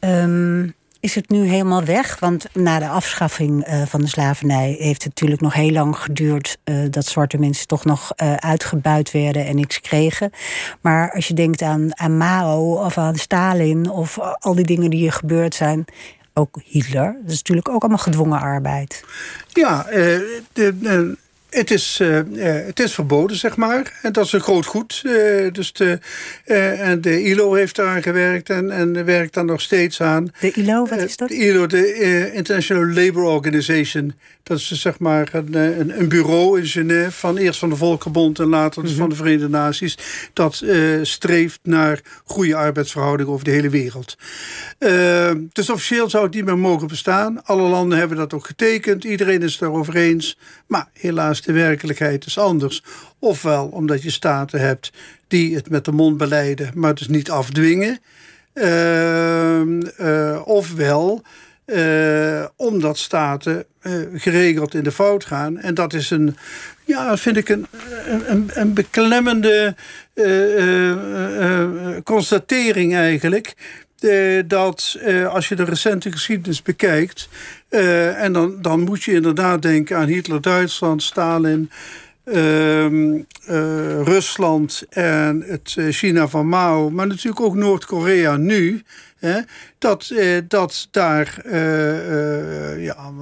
Um, is het nu helemaal weg? Want na de afschaffing uh, van de slavernij heeft het natuurlijk nog heel lang geduurd uh, dat zwarte mensen toch nog uh, uitgebuit werden en niks kregen. Maar als je denkt aan, aan Mao of aan Stalin of al die dingen die er gebeurd zijn, ook Hitler, dat is natuurlijk ook allemaal gedwongen arbeid. Ja, de het is, uh, het is verboden, zeg maar. En dat is een groot goed. Uh, dus de, en de ILO heeft eraan gewerkt en, en werkt daar nog steeds aan. De ILO, wat is dat? De ILO, de International Labour Organization. Dat is zeg maar een, een, een, bureau in Genève van eerst van de Volkenbond en later dus mhm. van de Verenigde Naties. Dat streeft naar goede arbeidsverhoudingen over de hele wereld. dus officieel zou het niet meer mogen bestaan. Alle landen hebben dat ook getekend. Iedereen is het erover eens. Maar helaas de werkelijkheid is anders. Ofwel omdat je staten hebt die het met de mond beleiden, maar dus niet afdwingen. Uh, ofwel uh, omdat staten uh, geregeld in de fout gaan. En dat is een, ja, vind ik een, een, een beklemmende constatering eigenlijk. Dat als je de recente geschiedenis bekijkt, uh, en dan, dan moet je inderdaad denken aan Hitler, Duitsland, Stalin. ehm, eh, Rusland en het eh, China van Mao, maar natuurlijk ook Noord-Korea nu. Hè, dat, eh, dat daar eh, eh, ja,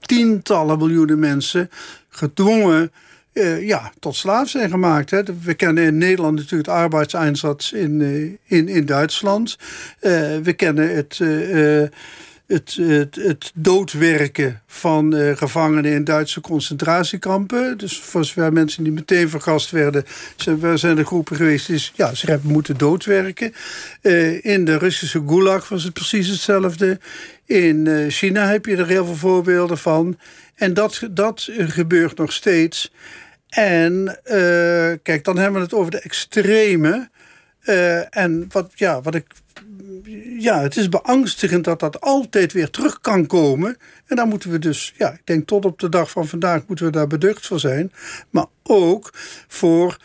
tientallen miljoenen mensen gedwongen eh, ja, tot slaaf zijn gemaakt. Hè. We kennen in Nederland natuurlijk het arbeidseinsatz in, eh, in, in Duitsland. Eh, we kennen het, het, het, het doodwerken van gevangenen in Duitse concentratiekampen. Dus voor zover mensen die meteen vergast werden, zijn, zijn er groepen geweest die ja, ze hebben moeten doodwerken. In de Russische Gulag was het precies hetzelfde. In China heb je er heel veel voorbeelden van. En dat, dat gebeurt nog steeds. En eh, kijk, dan hebben we het over de extreme. Eh, en wat, ja, wat ik. Ja, het is beangstigend dat dat altijd weer terug kan komen. En daar moeten we dus, ja, ik denk tot op de dag van vandaag moeten we daar beducht voor zijn. Maar ook voor.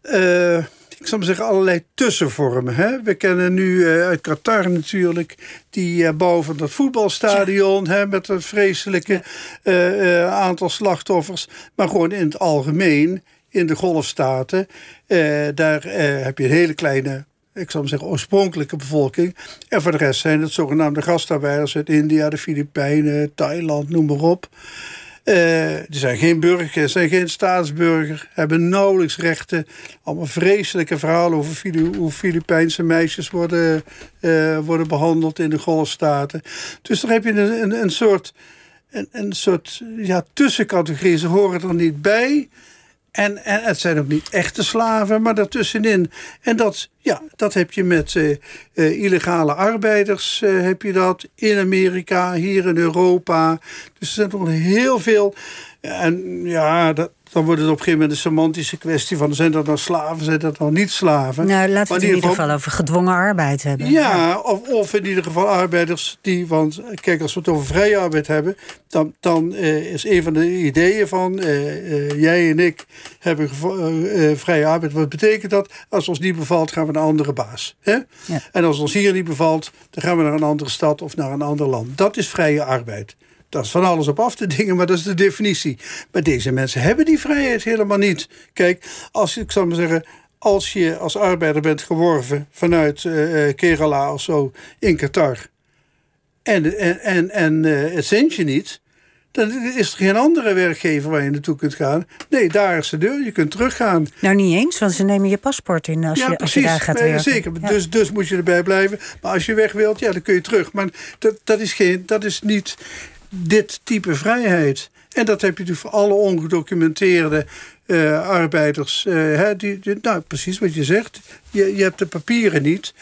eh, ik zal maar zeggen, allerlei tussenvormen. Hè? We kennen nu eh, uit Qatar natuurlijk die eh, bouw van dat voetbalstadion... Hè, met een vreselijke eh, aantal slachtoffers. Maar gewoon in het algemeen, in de golfstaten... daar heb je een hele kleine... Ik zal maar zeggen, oorspronkelijke bevolking. En voor de rest zijn het zogenaamde gastarbeiders uit India, de Filipijnen, Thailand, noem maar op. Eh, die zijn geen burger, zijn geen staatsburger, hebben nauwelijks rechten. Allemaal vreselijke verhalen over hoe Filipijnse meisjes worden, eh, worden behandeld in de golfstaten. Dus daar heb je een, een, een soort, een, een soort ja, tussencategorie. Ze horen er niet bij. En, en het zijn ook niet echte slaven, maar daartussenin. En dat, ja, dat heb je met eh, eh, illegale arbeiders, eh, heb je dat in Amerika, hier in Europa. Dus er zijn nog heel veel. En ja, dat, dan wordt het op een gegeven moment een semantische kwestie van... zijn dat nou slaven, zijn dat nou niet slaven? Nou, laten we het in ieder geval over gedwongen arbeid hebben. Ja, of, of in ieder geval arbeiders die, want kijk, als we het over vrije arbeid hebben, dan, dan eh, is een van de ideeën van eh, eh, jij en ik hebben vrije arbeid. Wat betekent dat? Als ons niet bevalt, gaan we naar een andere baas. Hè? Ja. En als ons hier niet bevalt, dan gaan we naar een andere stad of naar een ander land. Dat is vrije arbeid. Dat is van alles op af te dingen, maar dat is de definitie. Maar deze mensen hebben die vrijheid helemaal niet. Kijk, als ik zal maar zeggen, als je als arbeider bent geworven vanuit eh, eh, Kerala of zo in Qatar. En, en, en, en eh, het zendt je niet. Dan is er geen andere werkgever waar je naartoe kunt gaan. Nee, daar is de deur. Je kunt teruggaan. Nou, niet eens, want ze nemen je paspoort in als, je, als je daar gaat werken. Zeker. Ja. Dus, dus moet je erbij blijven. Maar als je weg wilt, ja, dan kun je terug. Maar dat, dat, is, geen, dat is niet dit type vrijheid. En dat heb je natuurlijk voor alle ongedocumenteerde eh, arbeiders. eh, hè, die, die- nou, precies wat je zegt. Je, je hebt de papieren niet.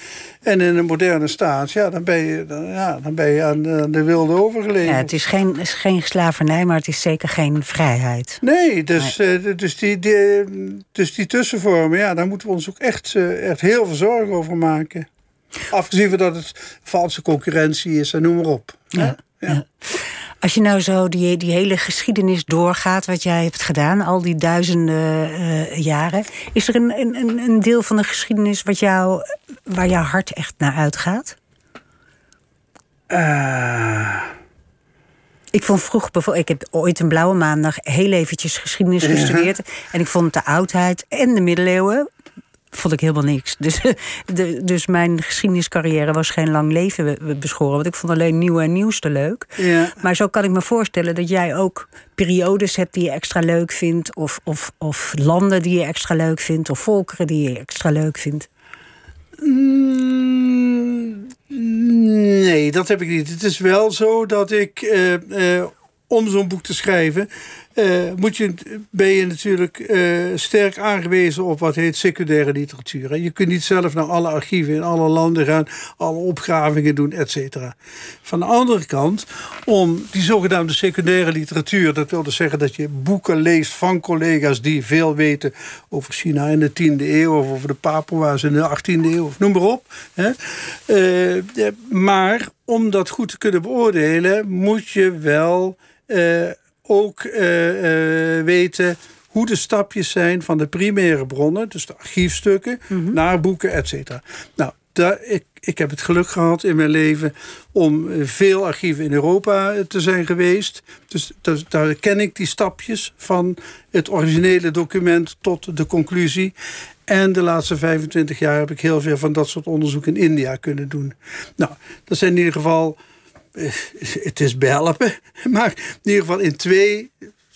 En in een moderne staat, ja, dan ben je, dan, ja, dan ben je aan, aan de wilde overgeleverd. Ja, het is geen, is geen slavernij, maar het is zeker geen vrijheid. Nee, dus, eh, dus, die, die, dus die tussenvormen, ja, daar moeten we ons ook echt, echt heel veel zorgen over maken. Afgezien van dat het valse concurrentie is en noem maar op. Ja, Ja. ja. Als je nou zo die, die hele geschiedenis doorgaat, wat jij hebt gedaan, al die duizenden eh, jaren, is er een, een, een deel van de geschiedenis wat jou, waar jouw hart echt naar uitgaat? Eh, Ik vond vroeger bijvoorbeeld, ik heb ooit een blauwe maandag heel eventjes geschiedenis gestudeerd. En ik vond de oudheid en de middeleeuwen vond ik helemaal niks. Dus, (laughs) de, dus mijn geschiedeniscarrière was geen lang leven be- beschoren. Want ik vond alleen nieuw en nieuwste leuk. ja. Maar zo kan ik me voorstellen dat jij ook periodes hebt die je extra leuk vindt. Of, of, of landen die je extra leuk vindt. Of volkeren die je extra leuk vindt. Mm, Nee, dat heb ik niet. Het is wel zo dat ik, eh, eh, om zo'n boek te schrijven, eh, moet je, ben je natuurlijk eh, sterk aangewezen op wat heet secundaire literatuur. Je kunt niet zelf naar alle archieven in alle landen gaan, alle opgravingen doen, et cetera. Van de andere kant, om die zogenaamde secundaire literatuur, dat wil dus zeggen dat je boeken leest van collega's die veel weten over China in de 10e eeuw, of over de Papua's in de 18e eeuw, of noem maar op. Hè. Eh, maar om dat goed te kunnen beoordelen, moet je wel ook eh, eh, weten hoe de stapjes zijn van de primaire bronnen, dus de archiefstukken, naar boeken, et cetera. Nou, daar, ik, ik heb het geluk gehad in mijn leven om veel archieven in Europa te zijn geweest. Dus, dus daar ken ik die stapjes van het originele document tot de conclusie. En de laatste 25 jaar heb ik heel veel van dat soort onderzoek in India kunnen doen. Nou, dat zijn in ieder geval. Het is behelpen, maar in ieder geval in twee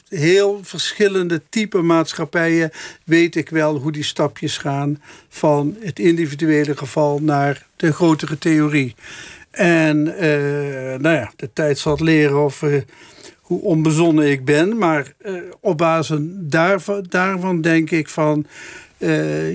heel verschillende type maatschappijen weet ik wel hoe die stapjes gaan van het individuele geval naar de grotere theorie. En eh, nou ja, de tijd zal leren of eh, hoe onbezonnen ik ben, maar eh, op basis daarvan, daarvan denk ik van.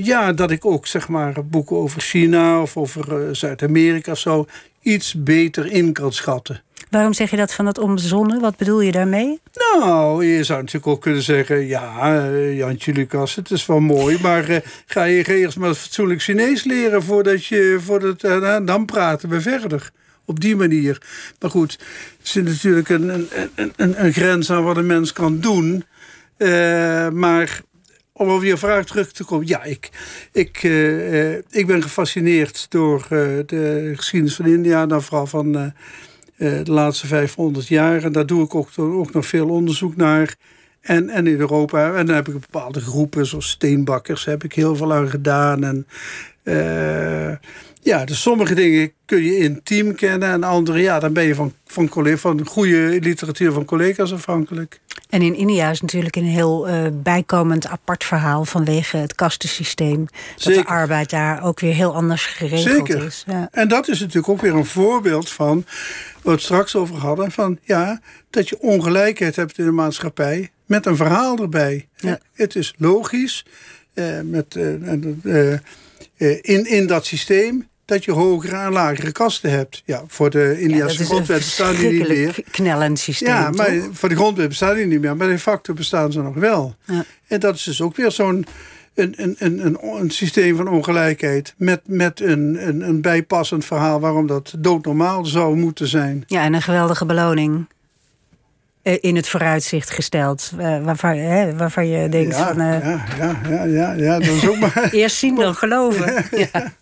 ja, dat ik ook zeg maar boeken over China of over Zuid-Amerika of zo iets beter in kan schatten. Waarom zeg je dat van dat onbezonnen? Wat bedoel je daarmee? Nou, je zou natuurlijk ook kunnen zeggen... ja, eh, Jantje Lucas, het is wel mooi... maar eh, ga je eerst maar fatsoenlijk Chinees leren... voordat je... Voordat, uh, dan praten we verder. Op die manier. Maar goed, er zit natuurlijk een, een, een, een grens aan wat een mens kan doen. Uh, maar om op je vraag terug te komen... ja, ik, ik, uh, ik ben gefascineerd door de geschiedenis van India... dan vooral van de laatste 500 jaar. En daar doe ik ook, nog veel onderzoek naar. En, en in Europa. En dan heb ik bepaalde groepen, zoals steenbakkers, heb ik heel veel aan gedaan. En ja, dus sommige dingen kun je intiem kennen. En andere, ja, dan ben je van, van, van goede literatuur van collega's afhankelijk. En in India is natuurlijk een heel uh, bijkomend apart verhaal vanwege het kastensysteem. Dat de arbeid daar ook weer heel anders geregeld Zeker. is. Ja. En dat is natuurlijk ook weer een voorbeeld van waar we het straks over hadden. Van ja, dat je ongelijkheid hebt in de maatschappij met een verhaal erbij. Ja. Het is logisch uh, met, uh, in, in dat systeem dat je hogere en lagere kasten hebt. Ja, voor de Indiase ja, grondwet bestaan die niet meer. knellend systeem. Ja, maar toch? voor de grondwet bestaan die niet meer. Maar de facto bestaan ze nog wel. Ja. En dat is dus ook weer zo'n een, een, een, een, een systeem van ongelijkheid. Met, met een, een, een bijpassend verhaal waarom dat doodnormaal zou moeten zijn. Ja, en een geweldige beloning in het vooruitzicht gesteld. Uh, waarvan, hè, waarvan je denkt ja, van... Uh, ja, ja, ja, ja, ja, dat is ook maar... (laughs) Eerst zien dan geloven. (laughs) Ja, ja.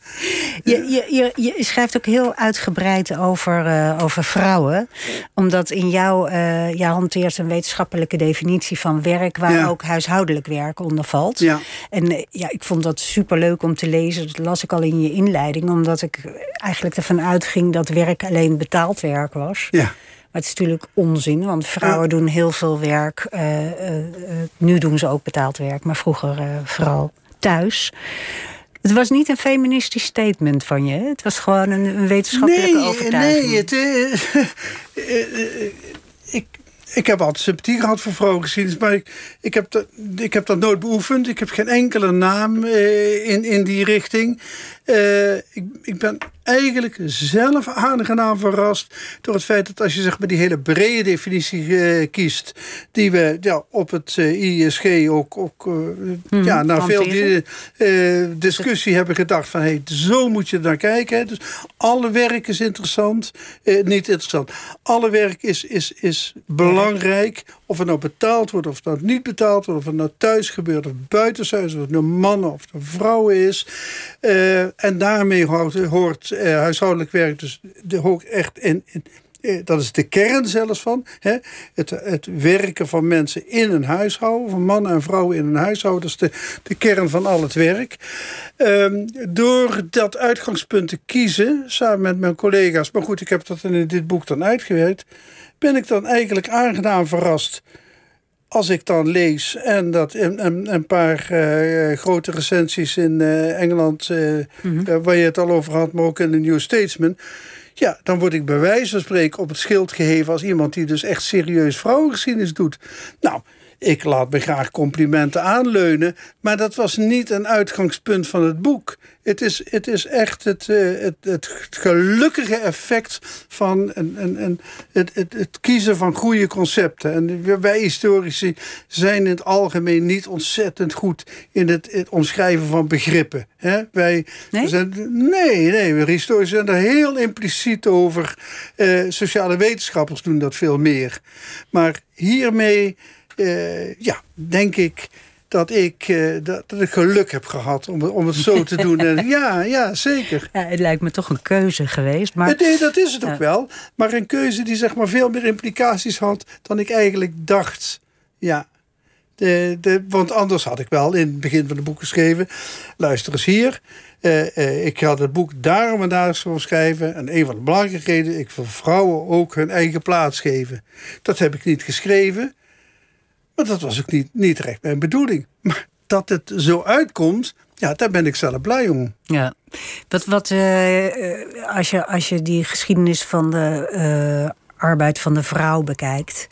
Je, je, je, je, schrijft ook heel uitgebreid over, uh, over vrouwen. Omdat in jou, je hanteert een wetenschappelijke definitie van werk... waar ook huishoudelijk werk onder valt. Ja. En ja, ik vond dat superleuk om te lezen. Dat las ik al in je inleiding. Omdat ik eigenlijk ervan uitging dat werk alleen betaald werk was. Ja. Maar het is natuurlijk onzin, want vrouwen doen heel veel werk. Uh, uh, uh, nu doen ze ook betaald werk, maar vroeger vooral thuis. Het was niet een feministisch statement van je. Het was gewoon een, een wetenschappelijke nee, overtuiging. Nee, het, (laughs) ik, ik heb altijd sympathie gehad voor vrouwengeschiedenis, maar ik, ik, heb dat, ik heb dat nooit beoefend. Ik heb geen enkele naam in, in die richting. Ik, ik ben eigenlijk zelf aangenaam verrast door het feit dat als je zeg maar die hele brede definitie uh, kiest, die we ja, op het uh, ISG ook, ook -hmm, ja, na veel die, discussie hebben gedacht van hey, zo moet je naar kijken. Hè. Dus alle werk is interessant, niet interessant. Alle werk is, is, is belangrijk. Of het nou betaald wordt, of het nou niet betaald wordt, of het nou thuis gebeurt of buitenshuis, of het nou mannen of vrouwen is. en daarmee hoort, uh, huishoudelijk werk dus de, echt in, in uh, dat is de kern zelfs van. Hè? Het, het werken van mensen in een huishouden, van mannen en vrouwen in een huishouden, dat is de, kern van al het werk. Um, door dat uitgangspunt te kiezen, samen met mijn collega's, maar goed, ik heb dat in dit boek dan uitgewerkt, ben ik dan eigenlijk aangenaam verrast als ik dan lees en dat een, een, een paar uh, grote recensies in uh, Engeland, uh, mm -hmm. waar je het al over had, maar ook in de New Statesman. Ja, dan word ik bij wijze van spreken op het schild geheven als iemand die dus echt serieus vrouwengeschiedenis doet. Nou, ik laat me graag complimenten aanleunen, maar dat was niet een uitgangspunt van het boek. Het is, het is echt het, uh, het, het gelukkige effect van een, een, een, het, het, het kiezen van goede concepten. En wij historici zijn in het algemeen niet ontzettend goed in het, het omschrijven van begrippen. Hè? Wij nee? Zijn, nee, nee, we historici zijn er heel impliciet over. Uh, sociale wetenschappers doen dat veel meer. Maar hiermee, uh, ja, denk ik dat ik, uh, dat, dat, ik geluk heb gehad om, om het zo te doen. En, (laughs) ja, ja, zeker. Ja, het lijkt me toch een keuze geweest. Maar... Nee, dat is het ook wel. Maar een keuze die zeg maar veel meer implicaties had dan ik eigenlijk dacht. Ja. De, de, want anders had ik wel in het begin van het boek geschreven... luister eens hier, uh, uh, ik had het boek daarom en daar schrijven. En een van de belangrijke redenen, ik wil vrouwen ook hun eigen plaats geven. Dat heb ik niet geschreven. Maar dat was ook niet, niet recht mijn bedoeling. Maar dat het zo uitkomt, ja, daar ben ik zelf blij om. Ja. Wat, wat uh, als, je, als je die geschiedenis van de arbeid van de vrouw bekijkt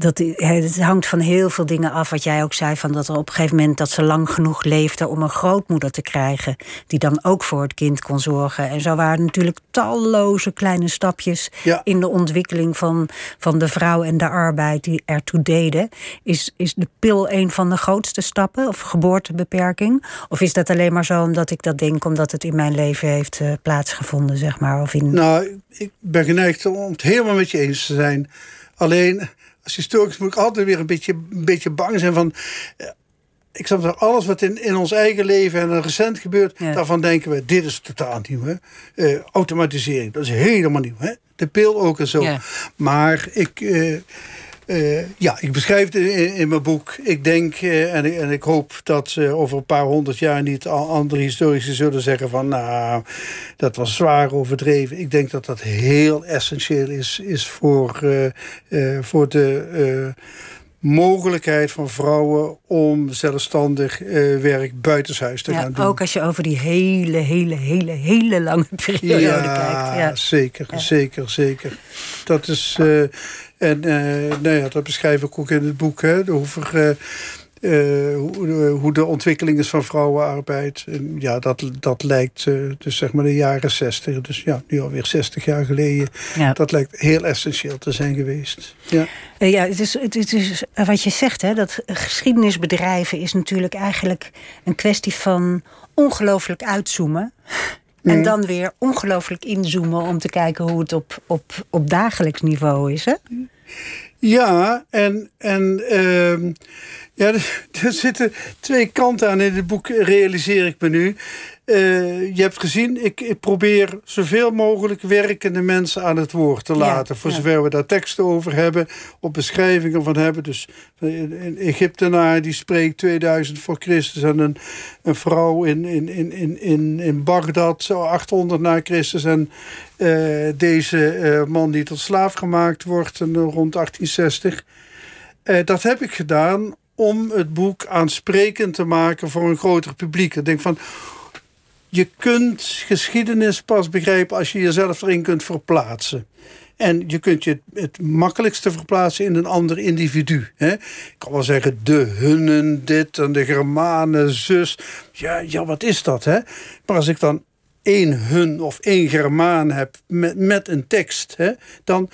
dat, het hangt van heel veel dingen af. Wat jij ook zei, van dat er op een gegeven moment dat ze lang genoeg leefde om een grootmoeder te krijgen. Die dan ook voor het kind kon zorgen. En zo waren natuurlijk talloze kleine stapjes in de ontwikkeling van, van de vrouw en de arbeid die ertoe deden. Is, is de pil een van de grootste stappen? Of geboortebeperking? Of is dat alleen maar zo omdat ik dat denk, omdat het in mijn leven heeft uh, plaatsgevonden, zeg maar? Of in... Nou, ik ben geneigd om het helemaal met je eens te zijn. Alleen als historicus moet ik altijd weer een beetje, een beetje bang zijn van... Eh, ik snap dat alles wat in, in ons eigen leven en recent gebeurt... daarvan denken we, dit is totaal nieuw. Hè? Uh, automatisering, dat is helemaal nieuw. Hè? De pil ook en zo. Maar ik... Uh, uh, ja, ik beschrijf het in, in, mijn boek. Ik denk uh, en, en, ik hoop dat uh, over een paar honderd jaar niet andere historici zullen zeggen van nou, dat was zwaar overdreven. Ik denk dat dat heel essentieel is, is voor, voor de mogelijkheid van vrouwen om zelfstandig werk buitenshuis te gaan doen. Ook als je over die hele, hele, hele, hele lange periode kijkt. Ja, zeker, zeker, zeker. Dat is en uh, nou ja, dat beschrijf ik ook in het boek. Hè, uh, uh, hoe, hoe, de ontwikkeling is van vrouwenarbeid. En ja, dat, dat lijkt dus zeg maar de jaren 60. Dus ja, nu alweer 60 jaar geleden. Ja. Dat lijkt heel essentieel te zijn geweest. Ja, ja het, is, het, het is wat je zegt, hè, dat geschiedenisbedrijven is natuurlijk eigenlijk een kwestie van ongelooflijk uitzoomen. En mm. dan weer ongelooflijk inzoomen om te kijken hoe het op, op, op dagelijks niveau is. Hè? Ja, en, en uh, ja, (laughs) er, zitten twee kanten aan in het boek, realiseer ik me nu. Uh, je hebt gezien, ik, ik, probeer zoveel mogelijk werkende mensen aan het woord te laten. voor zover we daar teksten over hebben, of beschrijvingen van hebben. Dus een Egyptenaar die spreekt 2000 voor Christus. En een, een vrouw in, in, in, in, in Bagdad, zo 800 na Christus. En uh, deze uh, man die tot slaaf gemaakt wordt en, rond 1860. dat heb ik gedaan om het boek aansprekend te maken voor een groter publiek. Ik denk van je kunt geschiedenis pas begrijpen als je jezelf erin kunt verplaatsen. En je kunt je het makkelijkste verplaatsen in een ander individu. Hè? Ik kan wel zeggen, de hunnen, dit en de Germanen, zus. Ja, ja, wat is dat? Hè? Maar als ik dan één hun of één Germaan heb met, met een tekst, hè, dan.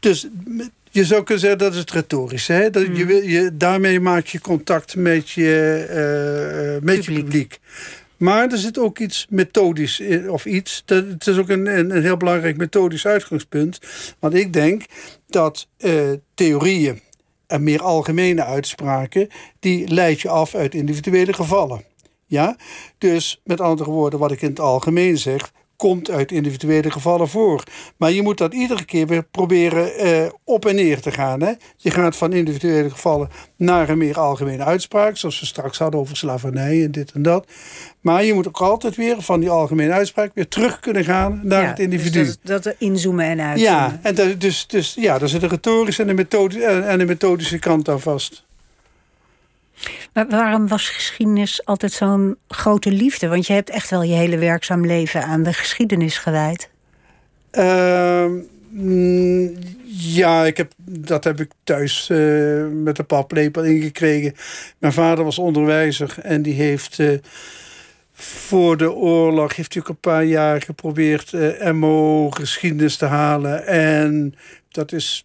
Dus je zou kunnen zeggen dat is het retorisch. Hè? Dat je, mm. wil, je, daarmee maak je contact met je, uh, met je publiek. Maar er zit ook iets methodisch in, of iets. Het is ook een, een, heel belangrijk methodisch uitgangspunt. Want ik denk dat uh, theorieën en meer algemene uitspraken... die leid je af uit individuele gevallen. Ja? Dus met andere woorden, wat ik in het algemeen zeg komt uit individuele gevallen voor. Maar je moet dat iedere keer weer proberen uh, op en neer te gaan. Hè? Je gaat van individuele gevallen naar een meer algemene uitspraak, zoals we straks hadden over slavernij en dit en dat. Maar je moet ook altijd weer van die algemene uitspraak weer terug kunnen gaan naar het individu. Dus dat, dat inzoomen en uitzoomen. Ja, en dat, dus, dus ja, daar zit een retorische en methode, en een methodische kant aan vast. Maar waarom was geschiedenis altijd zo'n grote liefde? Want je hebt echt wel je hele werkzaam leven aan de geschiedenis gewijd. Uh, ja, ik heb, dat heb ik thuis uh, met de paplepel ingekregen. Mijn vader was onderwijzer en die heeft uh, voor de oorlog heeft hij ook een paar jaar geprobeerd uh, MO geschiedenis te halen. En dat is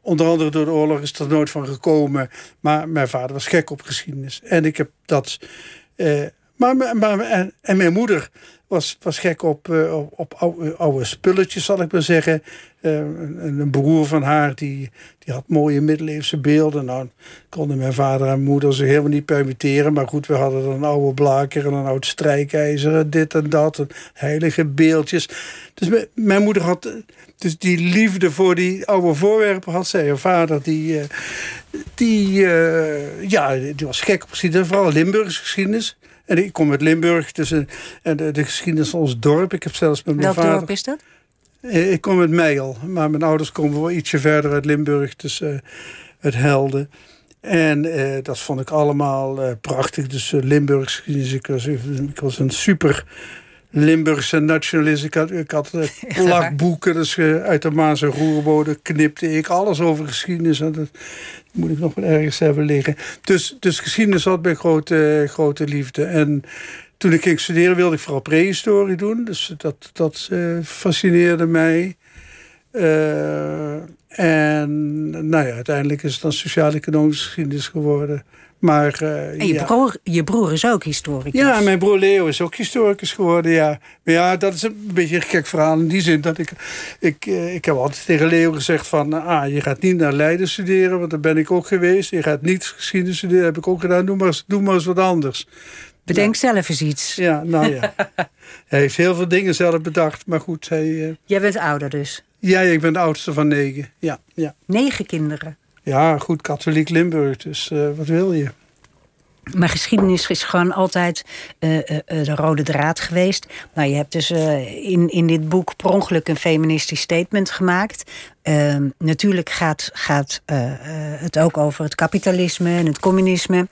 onder andere door de oorlog is er nooit van gekomen. Maar mijn vader was gek op geschiedenis. En ik heb dat. Eh, maar, maar en, en, mijn moeder was, was gek op, uh, op, oude, oude, spulletjes, zal ik maar zeggen. Uh, een, een, broer van haar, die, die had mooie middeleeuwse beelden. Nou, konden mijn vader en moeder zich helemaal niet permitteren. Maar goed, we hadden een oude blaker en een oud strijkijzer en dit en dat. En heilige beeldjes. Dus mijn moeder had... Dus die liefde voor die oude voorwerpen had zij. Haar vader, die, uh, die, ja, die was gek op geschiedenis. Vooral Limburgse geschiedenis. En ik kom uit Limburg, dus en de, de, geschiedenis van ons dorp. Ik heb zelfs met mijn Welk vader... dorp is dat? Ik kom uit Meijel, maar mijn ouders komen wel ietsje verder uit Limburg, dus uh, uit Helden. En uh, dat vond ik allemaal prachtig. Dus Limburgs geschiedenis, ik was, ik was een super Limburgse nationalist. Ik had, ik had (laughs) plakboeken, dus uit de Maas en Roerbode knipte ik alles over geschiedenis. En dat moet ik nog wel ergens hebben liggen. Dus, dus geschiedenis had mijn grote, grote liefde. En toen ik ging studeren wilde ik vooral prehistorie doen. Dus dat, dat uh, fascineerde mij. Uh, en nou ja, uiteindelijk is het dan sociaal-economische geschiedenis geworden. Maar, uh, en je, ja. broer, je broer is ook historicus. Ja, mijn broer Leo is ook historicus geworden, ja. Maar ja, dat is een beetje een gek verhaal in die zin dat ik... Ik, ik heb altijd tegen Leo gezegd van... Ah, je gaat niet naar Leiden studeren, want daar ben ik ook geweest. Je gaat niet geschiedenis studeren, heb ik ook gedaan. Doe maar, doe maar eens wat anders. Bedenk zelf eens iets. Ja, nou ja. (laughs) hij heeft heel veel dingen zelf bedacht, maar goed. Hij, uh... Jij bent ouder dus? Ja, ik ben de oudste van negen. Ja, ja. Negen kinderen? Ja, goed, katholiek Limburg, dus uh, wat wil je? Maar geschiedenis is gewoon altijd uh, uh, de rode draad geweest. Nou, je hebt dus in, in dit boek per ongeluk een feministisch statement gemaakt. Ehm, natuurlijk gaat, gaat het ook over het kapitalisme en het communisme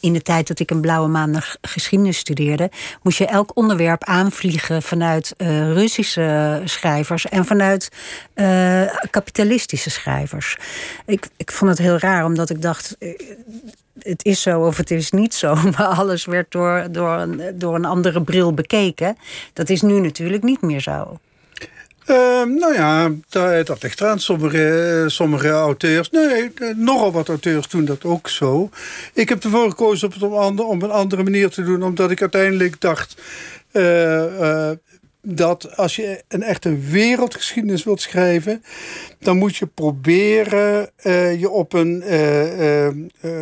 in de tijd dat ik een blauwe maandag geschiedenis studeerde, moest je elk onderwerp aanvliegen vanuit uh, Russische schrijvers en vanuit uh, kapitalistische schrijvers. Ik, ik vond het heel raar, omdat ik dacht. Het is zo of het is niet zo, (laughs) maar alles werd door, door, een, door een andere bril bekeken. Dat is nu natuurlijk niet meer zo. Uh, nou ja, dat, dat ligt eraan. Sommige, sommige auteurs, nee, nogal wat auteurs doen dat ook zo. Ik heb ervoor gekozen om het op een, op een andere manier te doen, omdat ik uiteindelijk dacht. Uh, uh, dat als je een echte wereldgeschiedenis wilt schrijven, dan moet je proberen uh, je op een, uh, uh,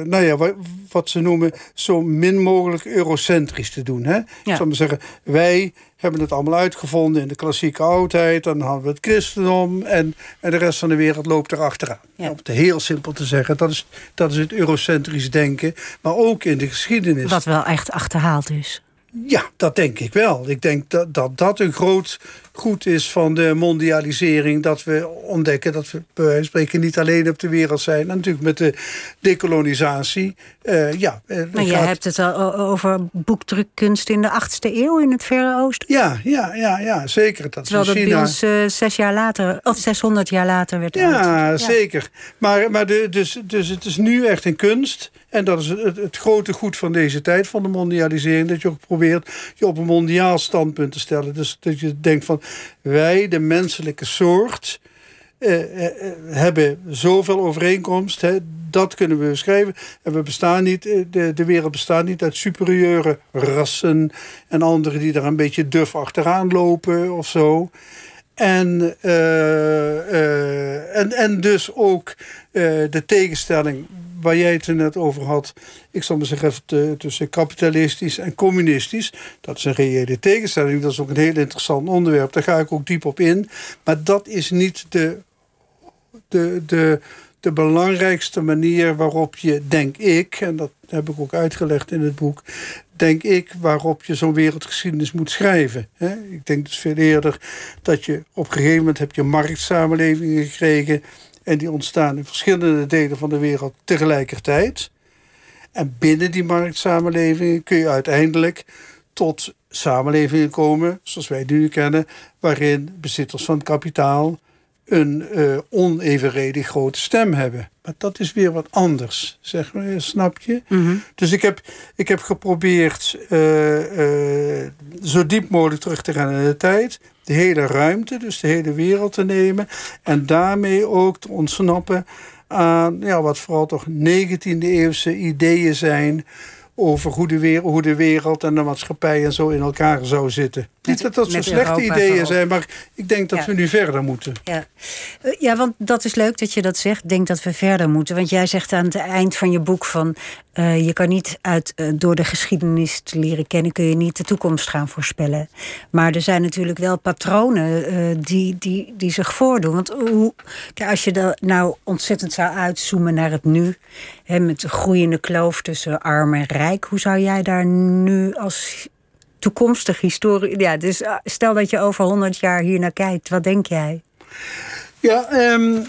nou ja, wat, wat, ze noemen, zo min mogelijk eurocentrisch te doen. Hè? Ja. Ik zal maar zeggen, wij hebben het allemaal uitgevonden in de klassieke oudheid, dan hadden we het christendom en, en de rest van de wereld loopt erachteraan. Ja. Om het heel simpel te zeggen, dat is, dat is het eurocentrisch denken, maar ook in de geschiedenis. Wat wel echt achterhaald is. Ja, dat denk ik wel. Ik denk dat dat, dat een groot goed is van de mondialisering. Dat we ontdekken dat we bij wijze van spreken niet alleen op de wereld zijn. En natuurlijk met de decolonisatie. Uh, ja, maar je gaat... hebt het al over boekdrukkunst in de 8e eeuw in het Verre Oosten. Ja, ja, ja, ja zeker. Dat Terwijl dat China... bij ons uh, zes jaar later, of 600 jaar later werd Ja, ja. zeker. Maar, maar de, dus, dus het is nu echt een kunst. En dat is het, grote goed van deze tijd, van de mondialisering. Dat je ook probeert je op een mondiaal standpunt te stellen. Dus dat je denkt van wij, de menselijke soort, eh, eh, hebben zoveel overeenkomst. Hè, dat kunnen we beschrijven. En we bestaan niet, de, de wereld bestaat niet uit superieure rassen en anderen die daar een beetje duf achteraan lopen of zo. En, uh, en, en dus ook de tegenstelling waar jij het er net over had. Ik zal maar zeggen tussen kapitalistisch en communistisch. Dat is een reële tegenstelling. Dat is ook een heel interessant onderwerp. Daar ga ik ook diep op in. Maar dat is niet de, de, de, de belangrijkste manier waarop je, denk ik... en dat heb ik ook uitgelegd in het boek denk ik, waarop je zo'n wereldgeschiedenis moet schrijven. Ik denk dus veel eerder dat je op een gegeven moment heb je marktsamenlevingen gekregen. En die ontstaan in verschillende delen van de wereld tegelijkertijd. En binnen die marktsamenlevingen kun je uiteindelijk tot samenlevingen komen, zoals wij die nu kennen, waarin bezitters van kapitaal een uh, onevenredig grote stem hebben. Maar dat is weer wat anders, zeg maar, snap je? Mm -hmm. Dus ik heb, ik heb geprobeerd uh, uh, zo diep mogelijk terug te gaan in de tijd. De hele ruimte, dus de hele wereld te nemen. En daarmee ook te ontsnappen aan ja, wat vooral toch 19e eeuwse ideeën zijn over hoe de, wereld, hoe de wereld en de maatschappij en zo in elkaar zou zitten. Niet dat dat zo slechte ideeën zijn, maar ik denk dat we nu verder moeten. Ja. Eh, ja, want dat is leuk dat je dat zegt. Ik denk dat we verder moeten. Want jij zegt aan het eind van je boek van... Uh, je kan niet uit, uh, door de geschiedenis te leren kennen... kun je niet de toekomst gaan voorspellen. Maar er zijn natuurlijk wel patronen uh, die, die, die zich voordoen. Want hoe, kijk, als je er nou ontzettend zou uitzoomen naar het nu... Hè, met de groeiende kloof tussen arm en rijk... hoe zou jij daar nu als toekomstig historie... Ja, dus stel dat je over 100 jaar hier naar kijkt, wat denk jij? Ja, um,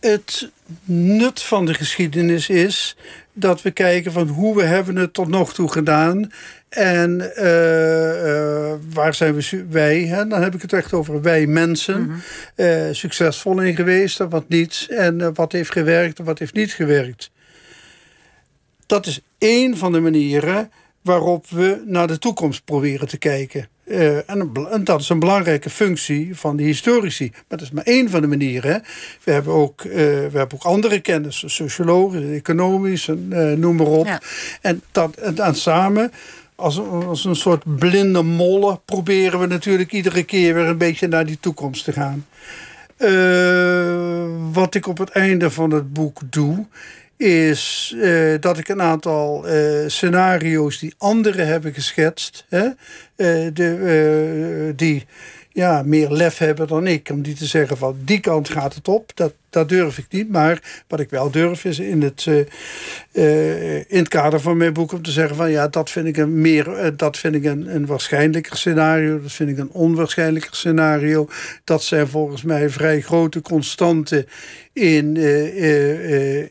het nut van de geschiedenis is dat we kijken van hoe we hebben het tot nog toe gedaan en uh, uh, waar zijn we, wij, hè? dan heb ik het echt over wij mensen, mm -hmm. uh, succesvol in geweest en wat niet. En wat heeft gewerkt en wat heeft niet gewerkt. Dat is één van de manieren waarop we naar de toekomst proberen te kijken. Uh, en, en, dat is een belangrijke functie van de historici. Maar dat is maar één van de manieren. We hebben ook, uh, we hebben ook andere kennis, sociologen, economisch, en, uh, noem maar op. Ja. En, dat, en, en samen, als, als een soort blinde molle, proberen we natuurlijk iedere keer weer een beetje naar die toekomst te gaan. wat ik op het einde van het boek doe, is uh, dat ik een aantal uh, scenario's die anderen hebben geschetst, hè, uh, de, die ja, meer lef hebben dan ik, om die te zeggen van die kant gaat het op, dat, dat durf ik niet. Maar wat ik wel durf is in het, in het kader van mijn boek om te zeggen van ja, dat vind ik een meer, dat vind ik een, een waarschijnlijker scenario, dat vind ik een onwaarschijnlijker scenario. Dat zijn volgens mij vrij grote constanten in,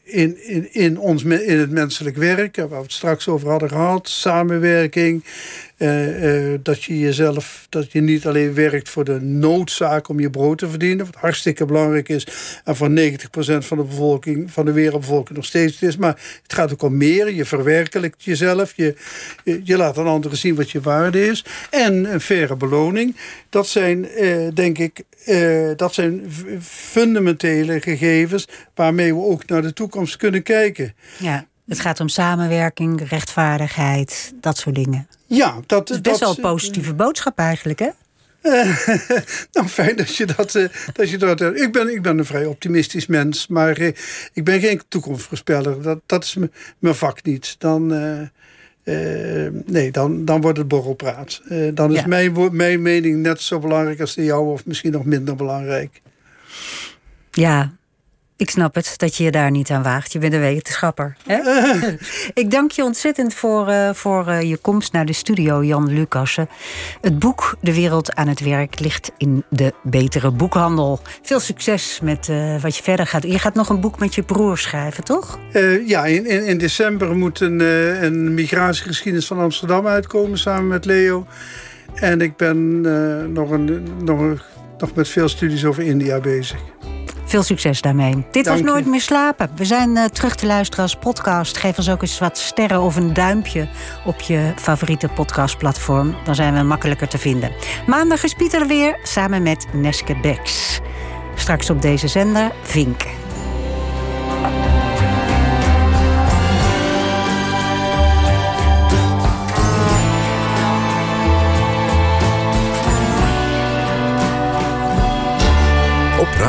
in, in, in, ons, in het menselijk werk, waar we het straks over hadden gehad, samenwerking. Uh, uh, dat je jezelf, dat je niet alleen werkt voor de noodzaak om je brood te verdienen, wat hartstikke belangrijk is en voor 90% van de bevolking, van de wereldbevolking nog steeds is. Maar het gaat ook om meer. Je verwerkelijkt jezelf, je, je, laat aan anderen zien wat je waarde is. En een faire beloning. Dat zijn, uh, denk ik, dat zijn fundamentele gegevens waarmee we ook naar de toekomst kunnen kijken. Ja. Het gaat om samenwerking, rechtvaardigheid, dat soort dingen. Ja, dat is best wel een positieve boodschap eigenlijk, hè? (laughs) nou, fijn dat je dat. Uh, dat, je dat ik, ben, ik ben een vrij optimistisch mens, maar ik ben geen toekomstvoorspeller. Dat, dat is mijn vak niet. Dan. Nee, dan, dan wordt het borrelpraat. dan is ja. mijn, mijn mening net zo belangrijk als de jouwe, of misschien nog minder belangrijk. Ja, ik snap het, dat je je daar niet aan waagt. Je bent een wetenschapper. Hè? (laughs) ik dank je ontzettend voor, uh, voor uh, je komst naar de studio, Jan Lucassen. Het boek De Wereld aan het Werk ligt in de betere boekhandel. Veel succes met uh, wat je verder gaat. Je gaat nog een boek met je broer schrijven, toch? ja, in, in, in, december moet een, een migratiegeschiedenis van Amsterdam uitkomen samen met Leo. En ik ben nog, een, nog, nog met veel studies over India bezig. Veel succes daarmee. Dit was Nooit meer slapen. We zijn uh, terug te luisteren als podcast. Geef ons ook eens wat sterren of een duimpje op je favoriete podcastplatform. Dan zijn we makkelijker te vinden. Maandag is Pieter weer samen met Neske Beks. Straks op deze zender Vink.